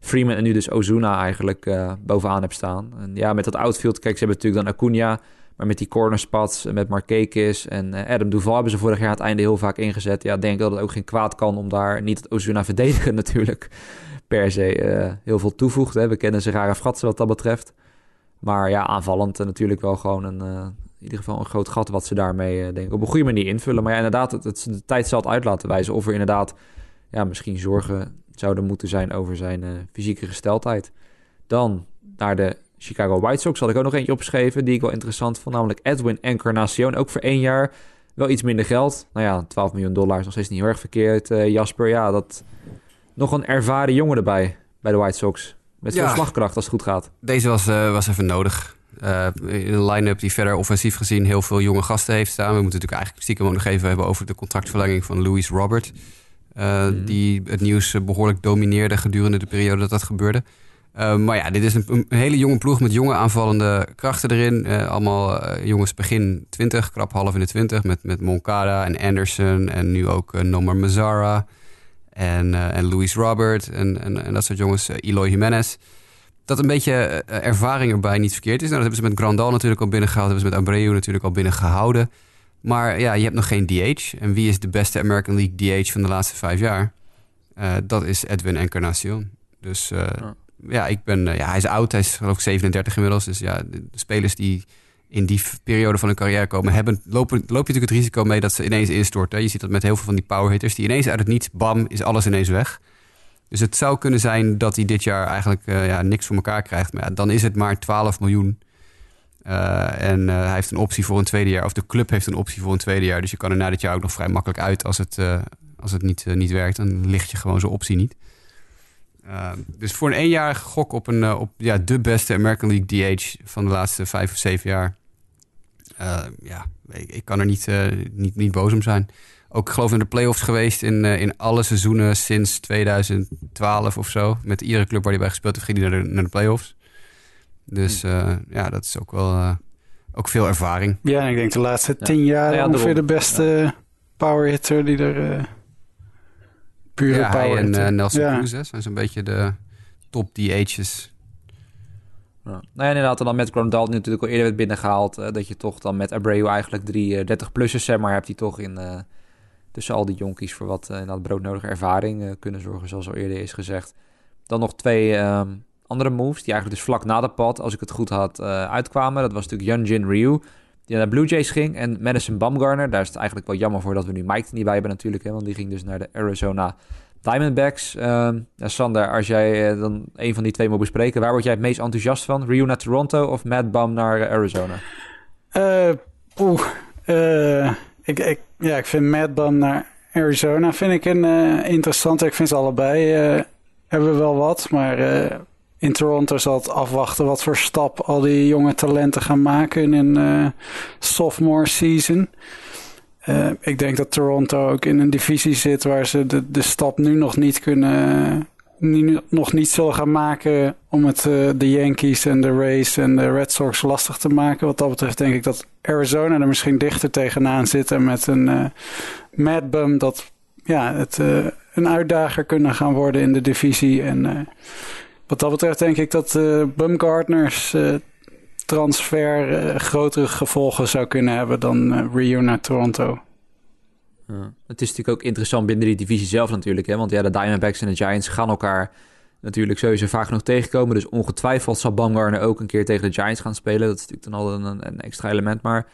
Freeman en nu dus Ozuna eigenlijk uh, bovenaan hebt staan. En ja, met dat outfield. Kijk, ze hebben natuurlijk dan Acuna. Maar met die corner spots en met Markekis en Adam Duval hebben ze vorig jaar het einde heel vaak ingezet. Ja, denk dat het ook geen kwaad kan om daar niet het Ozuna verdedigen natuurlijk per se uh, heel veel toevoegt. Hè. We kennen ze rare fratsen wat dat betreft. Maar ja, aanvallend uh, natuurlijk wel gewoon een, uh, in ieder geval een groot gat wat ze daarmee denk ik op een goede manier invullen. Maar ja, inderdaad, het, de tijd zal het uit laten wijzen of er inderdaad ja, misschien zorgen zouden moeten zijn over zijn fysieke gesteldheid. Dan naar de Chicago White Sox had ik ook nog eentje opgeschreven die ik wel interessant vond, namelijk Edwin Encarnacion. Ook voor één jaar wel iets minder geld. Nou ja, 12 miljoen dollar is nog steeds niet heel erg verkeerd. Jasper, ja, dat nog een ervaren jongen erbij bij de White Sox. Met veel ja, slagkracht als het goed gaat. Deze was, uh, was even nodig. Uh, in een line-up die verder offensief gezien heel veel jonge gasten heeft staan. We moeten natuurlijk eigenlijk stiekem ook nog even hebben over de contractverlenging van Louis Robert. Uh, mm. Die het nieuws behoorlijk domineerde gedurende de periode dat dat gebeurde. maar ja, dit is een, een, hele jonge ploeg met jonge aanvallende krachten erin. allemaal jongens begin 20, krap half in de 20. Met, met Moncada en Anderson en nu ook Nomar Mazzara. En, uh, en Luis Robert en, en, en, dat soort jongens, uh, Eloy Jimenez. Dat een beetje uh, ervaring erbij niet verkeerd is. Nou, dat hebben ze met Grandal natuurlijk al binnengehaald. Dat hebben ze met Abreu natuurlijk al binnengehouden. Maar ja, je hebt nog geen DH. En wie is de beste American League DH van de laatste vijf jaar? dat is Edwin Encarnacion. Dus ja. ja. ik ben, ja, hij is oud. Hij is geloof ik 37 inmiddels. Dus ja, de, de spelers die in die periode van hun carrière komen, hebben, lopen, loop je natuurlijk het risico mee dat ze ineens instorten. Je ziet dat met heel veel van die powerhitters, die ineens uit het niets, bam, is alles ineens weg. Dus het zou kunnen zijn dat hij dit jaar eigenlijk uh, ja, niks voor elkaar krijgt. Maar ja, dan is het maar 12 miljoen. Uh, en uh, hij heeft een optie voor een tweede jaar. Of de club heeft een optie voor een tweede jaar. Dus je kan er na dit jaar ook nog vrij makkelijk uit als het, als het niet, niet werkt. Dan ligt je gewoon zo'n optie niet. Dus voor een eenjarige gok op, een, op ja, de beste American League DH van de laatste vijf of zeven jaar uh, ja, ik, ik, kan er niet, uh, niet, niet boos om zijn. Ook geloof in de playoffs geweest in, uh, in alle seizoenen sinds 2012 of zo. Met iedere club waar hij bij gespeeld heeft, ging hij naar de, naar de playoffs. Dus hm. ja, dat is ook wel ook veel ervaring. Ja, en ik denk de laatste ja. tien jaar ja, ongeveer de beste ja. power hitter die er pure ja, power en Nelson Cruz zijn zo'n beetje de top DH's ja. Nou ja, inderdaad, en dan met Grandal natuurlijk al eerder werd binnengehaald. Uh, dat je toch dan met Abreu eigenlijk drie uh, 30-plussers, zeg maar, hebt die toch in, uh, tussen al die jonkies voor wat uh, broodnodige ervaring kunnen zorgen, zoals al eerder is gezegd. Dan nog twee um, andere moves, die eigenlijk dus vlak na de pad, als ik het goed had, uitkwamen. Dat was natuurlijk Jin Ryu, die naar de Blue Jays ging. En Madison Bumgarner, daar is het eigenlijk wel jammer voor dat we nu Mike er niet bij hebben natuurlijk. Hè, want die ging dus naar de Arizona Diamondbacks. Uh, Sander, als jij uh, dan een van die twee moet bespreken, waar word jij het meest enthousiast van? Ryu naar Toronto of Matt Bum naar uh, Arizona? Oeh, ik, ik, ja, ik vind Matt Bum naar Arizona vind ik een interessante. Ik vind ze allebei hebben wel wat, maar in Toronto zal afwachten wat voor stap al die jonge talenten gaan maken in een sophomore season. Uh, ik denk dat Toronto ook in een divisie zit waar ze de, de stap nu nog niet kunnen. Nu, nog niet zullen gaan maken om het uh, de Yankees en de Rays en de Red Sox lastig te maken. Wat dat betreft denk ik dat Arizona er misschien dichter tegenaan zit en met een uh, Mad Bum dat ja, het een uitdager kunnen gaan worden in de divisie. En wat dat betreft denk ik dat Bumgardners transfer uh, grotere gevolgen zou kunnen hebben dan uh, Rio naar Toronto. Het is natuurlijk ook interessant binnen die divisie zelf natuurlijk. Hè? Want ja, de Diamondbacks en de Giants gaan elkaar natuurlijk sowieso vaak nog tegenkomen. Dus ongetwijfeld zal Bumgarner ook een keer tegen de Giants gaan spelen. Dat is natuurlijk dan al een, een extra element. Maar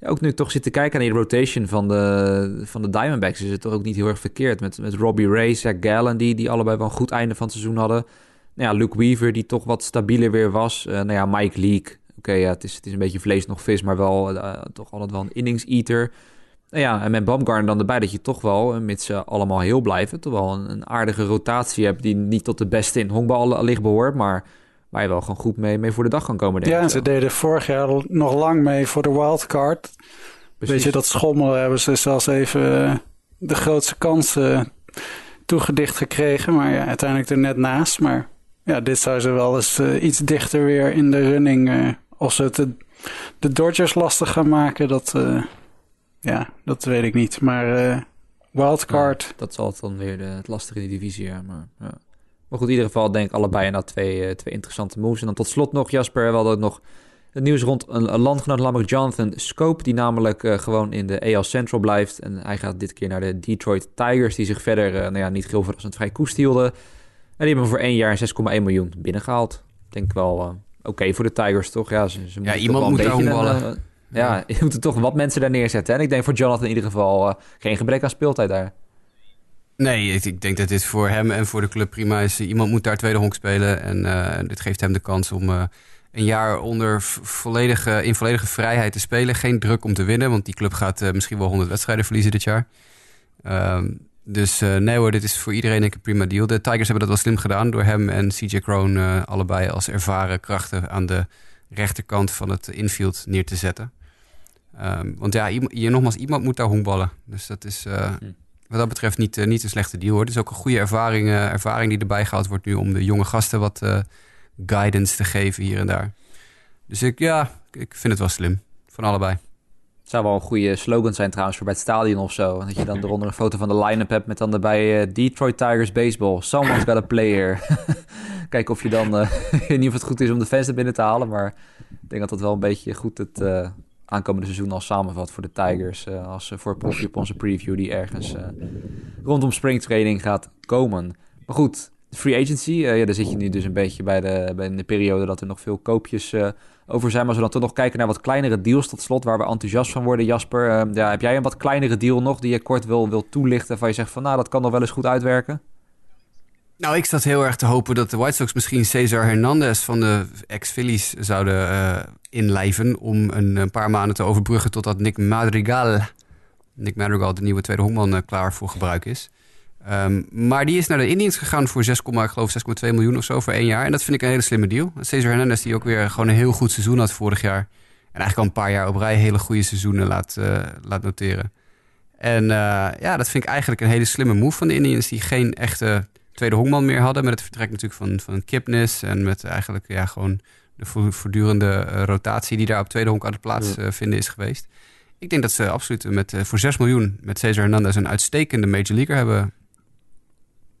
ja, ook nu toch zitten kijken naar die rotation van de, van de Diamondbacks... is het toch ook niet heel erg verkeerd. Met, met Robbie Ray, Zach Gallen, die, die allebei wel een goed einde van het seizoen hadden. Nou ja, Luke Weaver, die toch wat stabieler weer was. Uh, nou ja, Mike Leake, Oké, ja, het is, het is een beetje vlees nog vis, maar wel uh, toch altijd wel een innings-eater. Nou ja, en met Baumgarten dan erbij dat je toch wel, mits ze allemaal heel blijven, toch wel een, een, aardige rotatie hebt die niet tot de beste in honkbal licht behoort, maar waar je wel gewoon goed mee, mee voor de dag kan komen. Denk ja, en ze deden vorig jaar nog lang mee voor de wildcard. Weet je, dat schommelen hebben ze zelfs even eh, de grootste kansen toegedicht gekregen, maar ja, uiteindelijk er net naast. Maar ja, dit zou ze wel eens uh, iets dichter weer in de running uh, of ze het de, Dodgers lastig gaan maken, dat, uh, ja, dat weet ik niet. Maar wildcard... Dat zal het dan weer de, het lastige in de divisie. Maar, ja. maar goed, in ieder geval denk ik allebei naar twee, twee interessante moves. En dan tot slot nog, Jasper, we hadden ook nog het nieuws rond een, een landgenoot, namelijk Jonathan Scope, die namelijk gewoon in de AL Central blijft. En hij gaat dit keer naar de Detroit Tigers, die zich verder, nou ja, niet heel verrassend vrij koest hielden. En die hebben voor één jaar 6,1 miljoen binnengehaald. Denk wel oké voor de Tigers, toch? Ja, ze, ze ja iemand moet daar. Uh, ja, je moet er toch wat mensen daar neerzetten. En ik denk voor Jonathan in ieder geval uh, geen gebrek aan speeltijd daar. Nee, ik, ik, denk dat dit voor hem en voor de club prima is. Iemand moet daar tweede honk spelen. En dit geeft hem de kans om een jaar onder volledige, in volledige vrijheid te spelen. Geen druk om te winnen, want die club gaat misschien wel 100 wedstrijden verliezen dit jaar. Ehm, dus uh, nee hoor, dit is voor iedereen een prima deal. De Tigers hebben dat wel slim gedaan door hem en CJ Crone uh, allebei als ervaren krachten aan de rechterkant van het infield neer te zetten. Um, want ja, je, nogmaals, iemand moet daar honkballen. Dus dat is uh, wat dat betreft niet, niet een slechte deal hoor. Het is ook een goede ervaring, ervaring die erbij gehaald wordt nu om de jonge gasten wat guidance te geven hier en daar. Dus ik, ja, ik vind het wel slim. Van allebei. Het zou wel een goede slogan zijn trouwens voor bij het stadion of zo. Dat je dan eronder een foto van de line-up hebt met dan erbij uh, Detroit Tigers baseball. Someone's got a player. Kijken of je dan, uh, ik weet niet of het goed is om de fans er binnen te halen. Maar ik denk dat dat wel een beetje goed het uh, aankomende seizoen al samenvat voor de Tigers. als voor profje op onze preview die ergens rondom springtraining gaat komen. Maar goed, free agency. ja, daar zit je nu dus een beetje bij de, bij de periode dat er nog veel koopjes over zijn. Maar als we dan toch nog kijken naar wat kleinere deals tot slot, waar we enthousiast van worden, Jasper. Uh, ja, heb jij een wat kleinere deal nog die je kort wil, wil toelichten, van je zegt van nou, dat kan nog wel eens goed uitwerken? Nou, ik zat heel erg te hopen dat de White Sox misschien Cesar Hernandez van de ex-Phillies zouden uh, inlijven om een, paar maanden te overbruggen totdat Nick Madrigal, Nick Madrigal, de nieuwe tweede honkman, uh, klaar voor gebruik is. Um, maar die is naar de Indians gegaan voor 6, ik geloof 6,2 miljoen of zo voor één jaar. En dat vind ik een hele slimme deal. Cesar Hernandez die ook weer gewoon een heel goed seizoen had vorig jaar. En eigenlijk al een paar jaar op rij hele goede seizoenen laat, uh, laat noteren. En uh, ja, dat vind ik eigenlijk een hele slimme move van de Indians. Die geen echte tweede honkman meer hadden. Met het vertrek natuurlijk van, van Kipnis. En met eigenlijk ja, gewoon de voortdurende uh, rotatie die daar op tweede honk aan de plaats ja. vinden is geweest. Ik denk dat ze absoluut met, voor 6 miljoen met Cesar Hernandez een uitstekende major leaguer hebben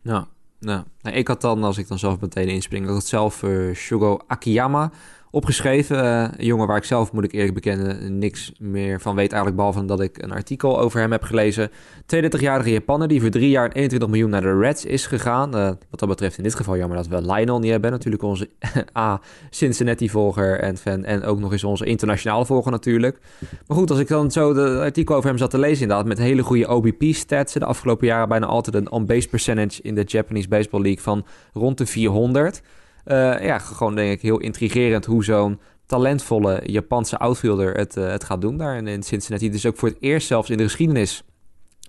ja, nou, ik had dan, als ik dan zelf meteen inspring, dat het zelf uh, Shugo Akiyama opgeschreven. een jongen waar ik zelf, moet ik eerlijk bekennen, niks meer van weet eigenlijk. Behalve dat ik een artikel over hem heb gelezen. 32-jarige Japaner die voor drie jaar 21 miljoen naar de Reds is gegaan. wat dat betreft in dit geval jammer dat we Lionel niet hebben. Natuurlijk onze A, Cincinnati-volger en fan. En ook nog eens onze internationale volger natuurlijk. Maar goed, als ik dan zo de artikel over hem zat te lezen inderdaad. Met hele goede OBP-stats. De afgelopen jaren bijna altijd een on-base percentage in de Japanese Baseball League van rond de 400. Uh, ja, gewoon denk ik heel intrigerend hoe zo'n talentvolle Japanse outfielder het, uh, het gaat doen daar in, in Cincinnati. Dus ook voor het eerst zelfs in de geschiedenis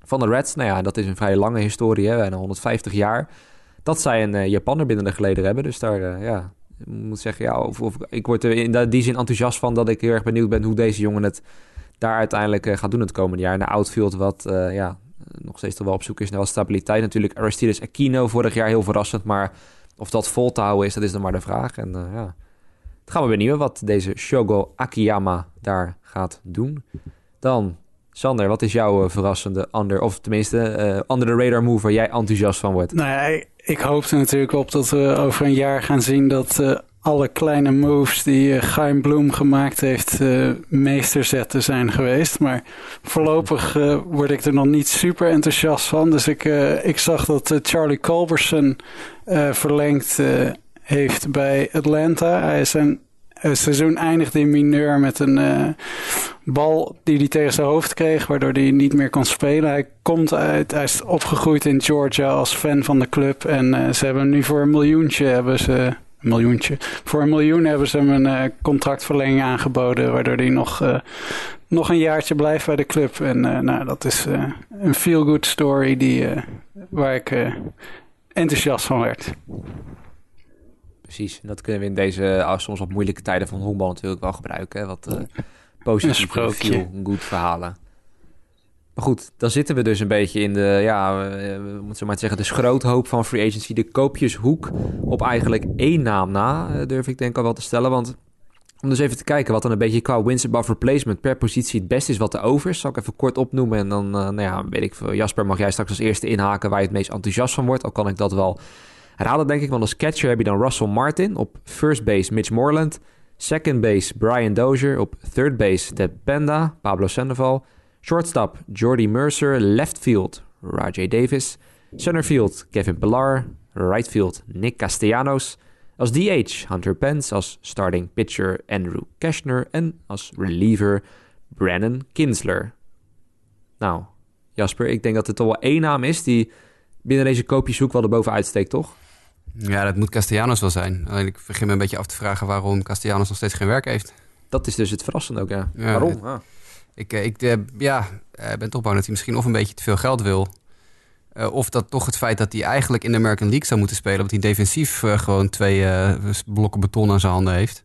van de Reds. Nou ja, dat is een vrij lange historie, hè, bijna 150 jaar. Dat zij een uh, Japaner binnen de geleden hebben. Dus daar, ja, ik moet zeggen, ja, of, ik word er in die zin enthousiast van dat ik heel erg benieuwd ben hoe deze jongen het daar uiteindelijk gaat doen het komende jaar. Naar outfield wat, ja, nog steeds toch wel op zoek is naar stabiliteit. Natuurlijk Aristides Aquino vorig jaar heel verrassend, maar of dat vol te houden is, dat is dan maar de vraag. En uh, ja, het gaan we benieuwen wat deze Shogo Akiyama daar gaat doen. Dan, Sander, wat is jouw uh, verrassende under, of tenminste uh, under the radar move waar jij enthousiast van wordt? Nou ja, ik hoop er natuurlijk op dat we over een jaar gaan zien dat alle kleine moves die uh, Bloem gemaakt heeft uh, meesterzetten zijn geweest. Maar voorlopig uh, word ik er nog niet super enthousiast van. Dus ik, ik zag dat Charlie Culberson verlengd heeft bij Atlanta. Hij is een seizoen eindigde in mineur met een bal die hij tegen zijn hoofd kreeg, waardoor hij niet meer kon spelen. Hij komt uit, hij is opgegroeid in Georgia als fan van de club. En ze hebben nu voor een miljoentje hebben ze miljoentje. Voor een miljoen hebben ze hem een uh, contractverlenging aangeboden, waardoor hij nog, uh, nog een jaartje blijft bij de club. En uh, nou, dat is een feel-good story die, waar ik enthousiast van werd. Precies, en dat kunnen we in deze soms wat moeilijke tijden van honkbal natuurlijk wel gebruiken. Wat positieve feel-good verhalen. Maar goed, dan zitten we dus een beetje in de, ja, we moeten maar zeggen, de schroothoop van free agency. De koopjeshoek op eigenlijk één naam na, eh, durf ik denk al wel te stellen. Want om dus even te kijken wat dan een beetje qua wins above replacement per positie het beste is wat er over is. Zal ik even kort opnoemen en dan, uh, nou ja, weet ik. Jasper, mag jij straks als eerste inhaken waar je het meest enthousiast van wordt. Al kan ik dat wel raden, denk ik. Want als catcher heb je dan Russell Martin. Op first base Mitch Moreland. Second base Brian Dozier. Op third base De Penda, Pablo Sandoval. Shortstop Jordy Mercer, left field Rajay Davis, center field Kevin Pillar, right field Nick Castellanos, als DH Hunter Pence, als starting pitcher Andrew Keshner en als reliever Brandon Kinsler. Nou, Jasper, ik denk dat het toch wel één naam is die binnen deze koopjeshoek wel erboven uitsteekt, toch? Ja, dat moet Castellanos wel zijn. Alleen ik begin me een beetje af te vragen waarom Castellanos nog steeds geen werk heeft. Dat is dus het verrassende ook, ja. waarom? Ah. Ik, eh, ik eh, ja, eh, ben toch bang dat hij misschien of een beetje te veel geld wil. of dat toch het feit dat hij eigenlijk in de American League zou moeten spelen. Omdat hij defensief gewoon twee blokken beton aan zijn handen heeft.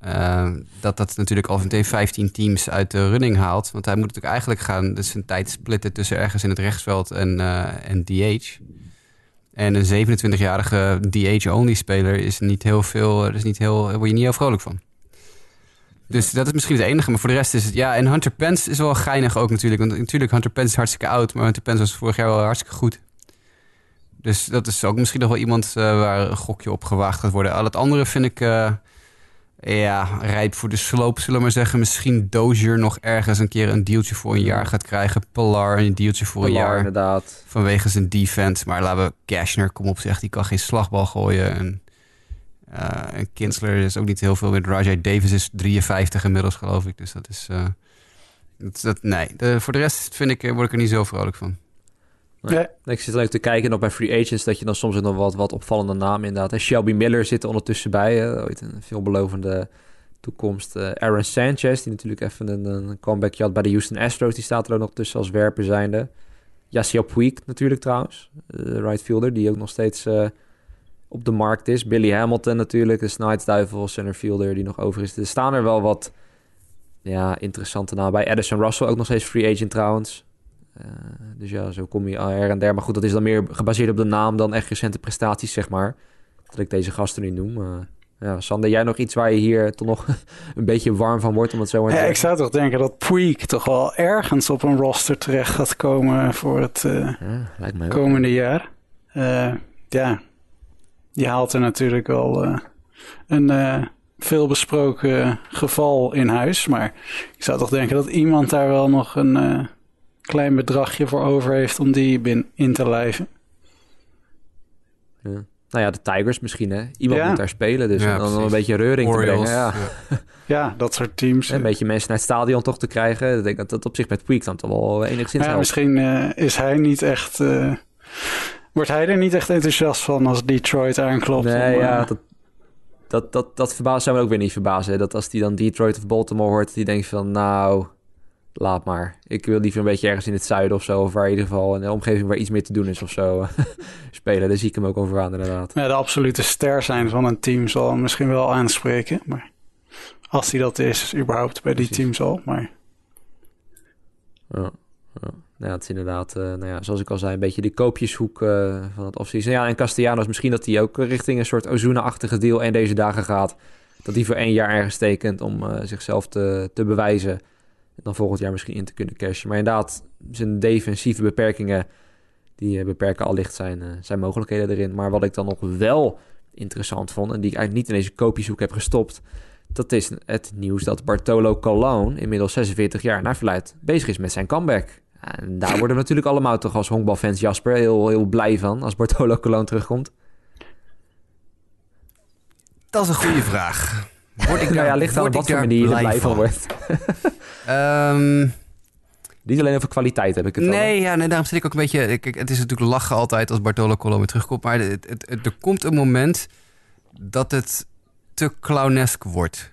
dat dat natuurlijk al meteen 15 teams uit de running haalt. Want hij moet natuurlijk eigenlijk gaan dus zijn tijd splitten tussen ergens in het rechtsveld en, en DH. En een 27-jarige DH-only speler is niet heel veel, is niet heel, word je niet heel vrolijk van. Dus dat is misschien het enige. Maar voor de rest is het... Ja, en Hunter Pence is wel geinig ook natuurlijk. Want natuurlijk, Hunter Pence is hartstikke oud. Maar Hunter Pence was vorig jaar wel hartstikke goed. Dus dat is ook misschien nog wel iemand uh, waar een gokje op gewaagd gaat worden. Al het andere vind ik... Uh, ja, rijp voor de sloop, zullen we maar zeggen. Misschien Dozier nog ergens een keer een dealtje voor een jaar gaat krijgen. Pilar een dealtje voor een jaar. inderdaad. Vanwege zijn defense. Maar laten we Cashner, kom op zeg, die kan geen slagbal gooien. En uh, en Kinsler is ook niet heel veel met Rajay Davis is 53 inmiddels, geloof ik. Dus dat is. Uh, dat, dat, nee, de, voor de rest vind ik, eh, word ik er niet zo vrolijk van. Nee. Ik zit leuk te kijken op bij free agents dat je dan soms nog wat, wat opvallende namen inderdaad. En Shelby Miller zit er ondertussen bij. ooit een veelbelovende toekomst. Aaron Sanchez, die natuurlijk even een, een comebackje had bij de Houston Astros. Die staat er ook nog tussen als werper zijnde. Yasiel Puig natuurlijk trouwens. De right fielder, die ook nog steeds op de markt is. Billy Hamilton natuurlijk, de Snydesduivel, centerfielder die nog over is. Er staan er wel wat ja, interessante namen bij. Addison Russell ook nog steeds free agent trouwens. Uh, dus ja, zo kom je her en der. Maar goed, dat is dan meer gebaseerd op de naam dan echt recente prestaties, zeg maar. Dat ik deze gasten nu noem. Uh, ja, Sander, jij nog iets waar je hier toch nog een beetje warm van wordt? Om het zo ja, ik zou toch denken dat Puig toch wel ergens op een roster terecht gaat komen voor het uh, ja, komende jaar. ja, je haalt er natuurlijk wel uh, een, uh, veel besproken geval in huis. Maar ik zou toch denken dat iemand daar wel nog een uh, klein bedragje voor over heeft om die bin in te lijven. Ja. Nou ja, de Tigers misschien, hè? Iemand moet daar spelen, dus ja, dan een beetje reuring te brengen. Ja. ja. dat soort teams. Een beetje mensen naar het stadion toch te krijgen. Ik denk dat dat op zich met Tweak dan toch wel enigszins ja, Misschien uh, is hij niet echt... Wordt hij er niet echt enthousiast van als Detroit aanklopt? Nee, om, ja, dat, dat, dat, dat verbaast zou me ook weer niet verbazen. Dat als hij dan Detroit of Baltimore hoort, die denkt van nou, laat maar. Ik wil liever een beetje ergens in het zuiden of zo, of waar in ieder geval een omgeving waar iets meer te doen is of zo spelen. Daar zie ik hem ook over aan inderdaad. Ja, de absolute ster zijn van een team zal hem misschien wel aanspreken, maar als hij dat is, überhaupt bij die team zal, maar... Ja, ja. Nou, het is inderdaad, uh, nou ja, zoals ik al zei, een beetje de koopjeshoek uh, van het offseason. Ja, en Castellanos misschien dat hij ook richting een soort Ozuna-achtige deal en deze dagen gaat. Dat hij voor één jaar ergens tekent om uh, zichzelf te, te bewijzen. En dan volgend jaar misschien in te kunnen cashen. Maar inderdaad, zijn defensieve beperkingen, die beperken allicht zijn, zijn mogelijkheden erin. Maar wat ik dan nog wel interessant vond, en die ik eigenlijk niet in deze koopjeshoek heb gestopt... Dat is het nieuws dat Bartolo Colon, inmiddels 46 jaar naar verluidt, bezig is met zijn comeback. En daar worden we natuurlijk allemaal toch als honkbalfans Jasper heel, heel blij van als Bartolo Colon terugkomt. Dat is een goede vraag. Word ik nou ja, ligt aan wat voor manier er blij van, wordt. um, Niet alleen over kwaliteit heb ik het Nee, ja, nee daarom zit ik ook een beetje... Ik, het is natuurlijk lachen altijd als Bartolo Colon weer terugkomt. Maar het, het, er komt een moment dat het te clownesk wordt.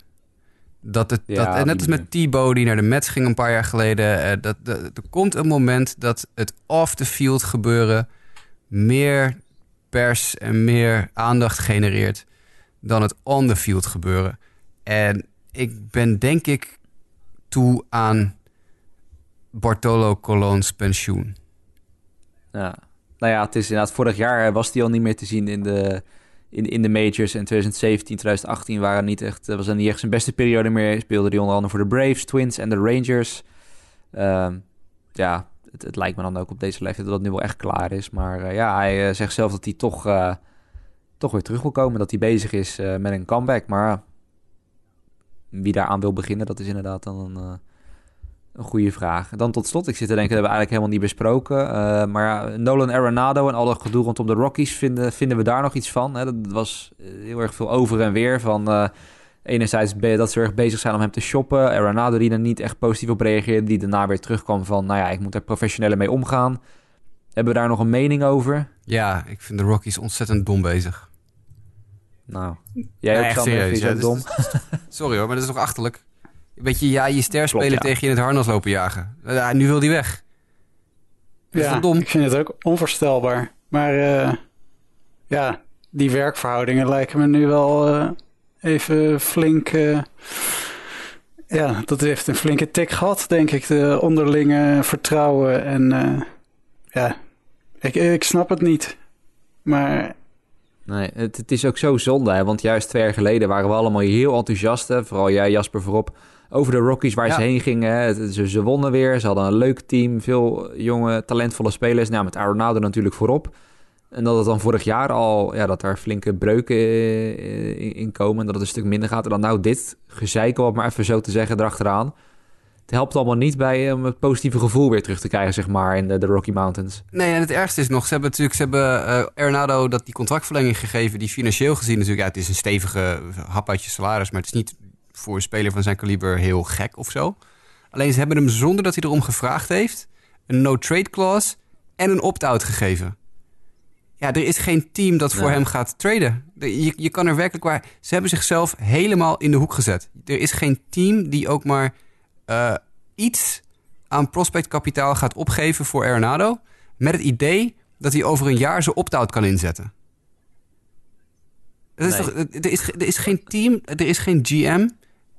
Dat het, dat, net als met Thibaut die naar de Mets ging een paar jaar geleden. Uh, dat, dat, er komt een moment dat het off-the-field gebeuren meer pers en meer aandacht genereert dan het on-the-field gebeuren. En ik ben denk ik toe aan Bartolo Colons pensioen. Ja, nou ja, het is inderdaad vorig jaar was hij al niet meer te zien in de in, in de majors. En 2017, 2018 waren niet echt, was dan niet echt zijn beste periode meer. Speelde hij onder andere voor de Braves, Twins en de Rangers. Uh, ja, het, lijkt me dan ook op deze leeftijd dat het nu wel echt klaar is. Maar uh, ja, hij uh, zegt zelf dat hij toch, toch weer terug wil komen. Dat hij bezig is met een comeback. Maar wie daar aan wil beginnen, dat is inderdaad dan een goede vraag. Dan tot slot, ik zit te denken, dat hebben we eigenlijk helemaal niet besproken. Uh, maar Nolan Arenado en al dat gedoe rondom de Rockies, vinden, vinden we daar nog iets van? Hè? Dat was eh, heel erg veel over en weer van... Uh, enerzijds dat ze erg bezig zijn om hem te shoppen. Arenado die er niet echt positief op reageerde. Die daarna weer terugkwam van, nou ja, ik moet er professioneler mee omgaan. Hebben we daar nog een mening over? Ja, ik vind de Rockies ontzettend dom bezig. Nou, jij ook, serieus, ja, dom? sorry hoor, maar dat is toch achterlijk? Weet je, ja, je ster spelen tegen je in het harnas lopen jagen. Ja, nu wil die weg. ja, dom? ik vind het ook onvoorstelbaar. Maar uh, ja, die werkverhoudingen lijken me nu wel uh, even flink... Uh, ja, dat heeft een flinke tik gehad, denk ik. De onderlinge vertrouwen en... ja, ik, ik snap het niet. Maar Nee, het, het, is ook zo zonde, hè? want juist twee jaar geleden waren we allemaal heel enthousiast. Vooral jij, Jasper, voorop over de Rockies waar ze heen gingen. Ze, ze, wonnen weer. Ze hadden een leuk team. Veel jonge, talentvolle spelers. Nou, met Arenado natuurlijk voorop. En dat het dan vorig jaar al, ja, dat daar flinke breuken eh, in komen. En dat het een stuk minder gaat. En dan nou dit gezeikel, om maar even zo te zeggen, erachteraan. Het helpt allemaal niet bij om het positieve gevoel weer terug te krijgen, zeg maar, in de, de Rocky Mountains. Nee, en het ergste is nog, ze hebben natuurlijk, ze hebben uh, dat die contractverlenging gegeven, die financieel gezien natuurlijk, ja, het is een stevige hap uit je salaris, maar het is niet voor een speler van zijn kaliber heel gek of zo. Alleen ze hebben hem zonder dat hij erom gevraagd heeft, een no-trade clause en een opt-out gegeven. Ja, er is geen team dat voor hem gaat traden. Je, je kan er werkelijk waar. Ze hebben zichzelf helemaal in de hoek gezet. Er is geen team die ook maar uh, iets aan prospectkapitaal gaat opgeven voor Arenado. Met het idee dat hij over een jaar zijn opt-out kan inzetten. Er is, toch, er, is, er is geen team, er is geen GM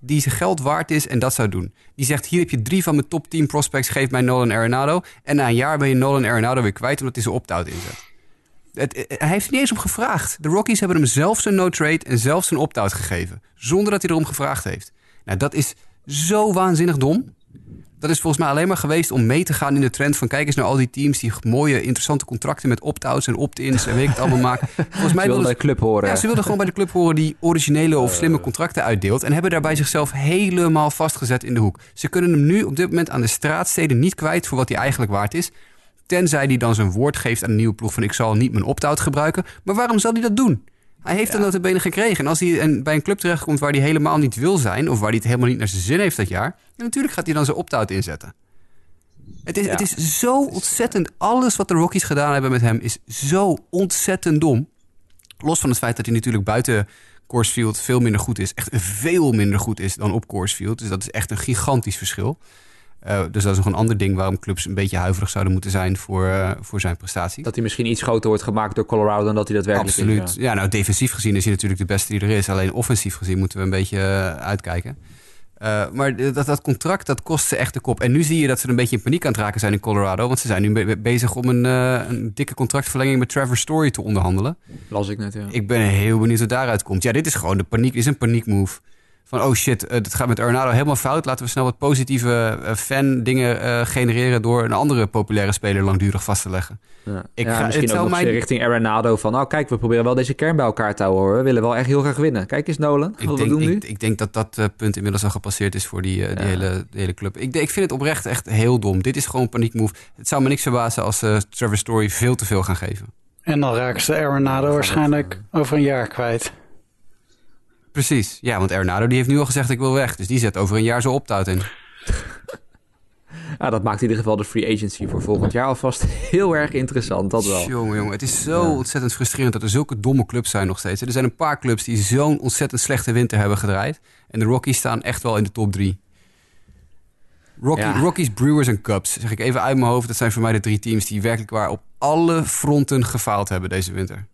die zijn geld waard is en dat zou doen. Die zegt, hier heb je drie van mijn top 10 prospects, geef mij Nolan Arenado. En na een jaar ben je Nolan Arenado weer kwijt omdat hij zijn opt-out inzet. Het, hij heeft er niet eens om gevraagd. De Rockies hebben hem zelf zijn no-trade en zelf zijn opt-out gegeven. Zonder dat hij erom gevraagd heeft. Nou, dat is zo waanzinnig dom. Dat is volgens mij alleen maar geweest om mee te gaan in de trend van kijk eens naar al die teams die mooie, interessante contracten met opt-outs en opt-ins en weet ik het allemaal maken. Volgens mij wilden bij de club horen. Ja, ze wilden gewoon bij de club horen die originele of slimme contracten uitdeelt en hebben daarbij zichzelf helemaal vastgezet in de hoek. Ze kunnen hem nu op dit moment aan de straatsteden niet kwijt voor wat hij eigenlijk waard is. Tenzij hij dan zijn woord geeft aan een nieuwe ploeg van ik zal niet mijn opt-out gebruiken. Maar waarom zal hij dat doen? Hij heeft ja. dat notabene gekregen. En als hij bij een club terechtkomt waar hij helemaal niet wil zijn... of waar hij het helemaal niet naar zijn zin heeft dat jaar... natuurlijk gaat hij dan zijn opt-out inzetten. Het is, het is zo ontzettend... Alles wat de Rockies gedaan hebben met hem is zo ontzettend dom. Los van het feit dat hij natuurlijk buiten Coors Field veel minder goed is. Echt veel minder goed is dan op Coors Field. Dus dat is echt een gigantisch verschil. Uh, dus dat is nog een ander ding waarom clubs een beetje huiverig zouden moeten zijn voor, uh, voor zijn prestatie. Dat hij misschien iets groter wordt gemaakt door Colorado dan dat hij dat werkelijk Absoluut. is. Absoluut. Ja. nou defensief gezien is hij natuurlijk de beste die er is. Alleen offensief gezien moeten we een beetje uh, uitkijken. maar dat, dat contract, dat kost ze echt de kop. En nu zie je dat ze een beetje in paniek aan het raken zijn in Colorado. Want ze zijn nu be bezig om een, een, dikke contractverlenging met Trevor Story te onderhandelen. Las ik net, ja. Ik ben heel benieuwd wat daaruit komt. Ja, dit is gewoon de paniek, is een paniekmove van oh shit, uh, dit gaat met Arenado helemaal fout. Laten we snel wat positieve uh, fan dingen uh, genereren door een andere populaire speler langdurig vast te leggen. Ja. Ik ja, ga, misschien ook nog mijn... richting Arenado van nou kijk, we proberen wel deze kern bij elkaar te houden hoor. We willen wel echt heel graag winnen. Kijk eens Nolan, ik wat denk, we doen nu. Ik, ik, denk dat dat punt inmiddels al gepasseerd is voor die, die, hele, die hele club. Ik, ik vind het oprecht echt heel dom. Dit is gewoon paniekmove. Het zou me niks verbazen als Trevor Story veel te veel gaan geven. En dan raken ze Arenado waarschijnlijk over een jaar kwijt. Precies. Ja, want Ernado die heeft nu al gezegd ik wil weg. Dus die zet over een jaar zo opt in. Ja, dat maakt in ieder geval de free agency voor volgend jaar alvast heel erg interessant. Dat wel. Jongen, jongen. Het is zo ontzettend frustrerend dat er zulke domme clubs zijn nog steeds. Er zijn een paar clubs die zo'n ontzettend slechte winter hebben gedraaid. En de Rockies staan echt wel in de top drie. Rocky, Rockies, Brewers en Cubs. Zeg ik even uit mijn hoofd. Dat zijn voor mij de drie teams die werkelijk waar op alle fronten gefaald hebben deze winter.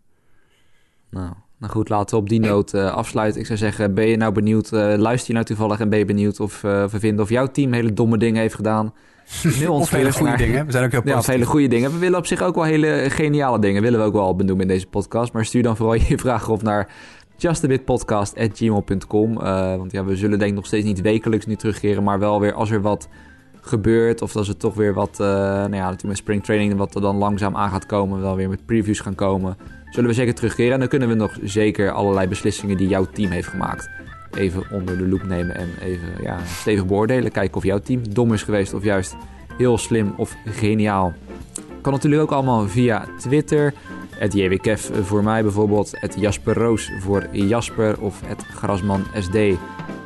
Nou, nou goed, laten we op die noot uh, afsluiten. Ik zou zeggen, ben je nou benieuwd, uh, luister je nou toevallig en ben je benieuwd of uh, we vinden of jouw team hele domme dingen heeft gedaan? Mail ons of hele goede dingen. We zijn ook heel positief. Ja, hele goede dingen. We willen op zich ook wel hele geniale dingen. Willen we ook wel benoemen in deze podcast. Maar stuur dan vooral je vragen op naar justabitpodcast.gmail.com. Want ja, we zullen denk ik nog steeds niet wekelijks nu terugkeren. Maar wel weer als er wat gebeurt. Of als er toch weer wat, nou ja, natuurlijk met springtraining wat er dan langzaam aan gaat komen. Wel weer met previews gaan komen zullen we zeker terugkeren. En dan kunnen we nog zeker allerlei beslissingen die jouw team heeft gemaakt even onder de loep nemen en even ja, stevig beoordelen. Kijken of jouw team dom is geweest of juist heel slim of geniaal. Kan natuurlijk ook allemaal via Twitter. Het JWKF voor mij bijvoorbeeld. Het Jasper Roos voor Jasper. Of het Grasman SD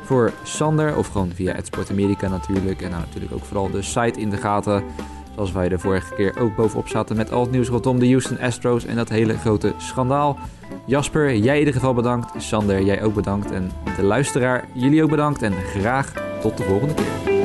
voor Sander. Of gewoon via het Sport natuurlijk. En nou, natuurlijk ook vooral de site in de gaten. Zoals wij de vorige keer ook bovenop zaten met al het nieuws rondom de Houston Astros en dat hele grote schandaal. Jasper, jij in ieder geval bedankt. Sander, jij ook bedankt. En de luisteraar, jullie ook bedankt. En graag tot de volgende keer.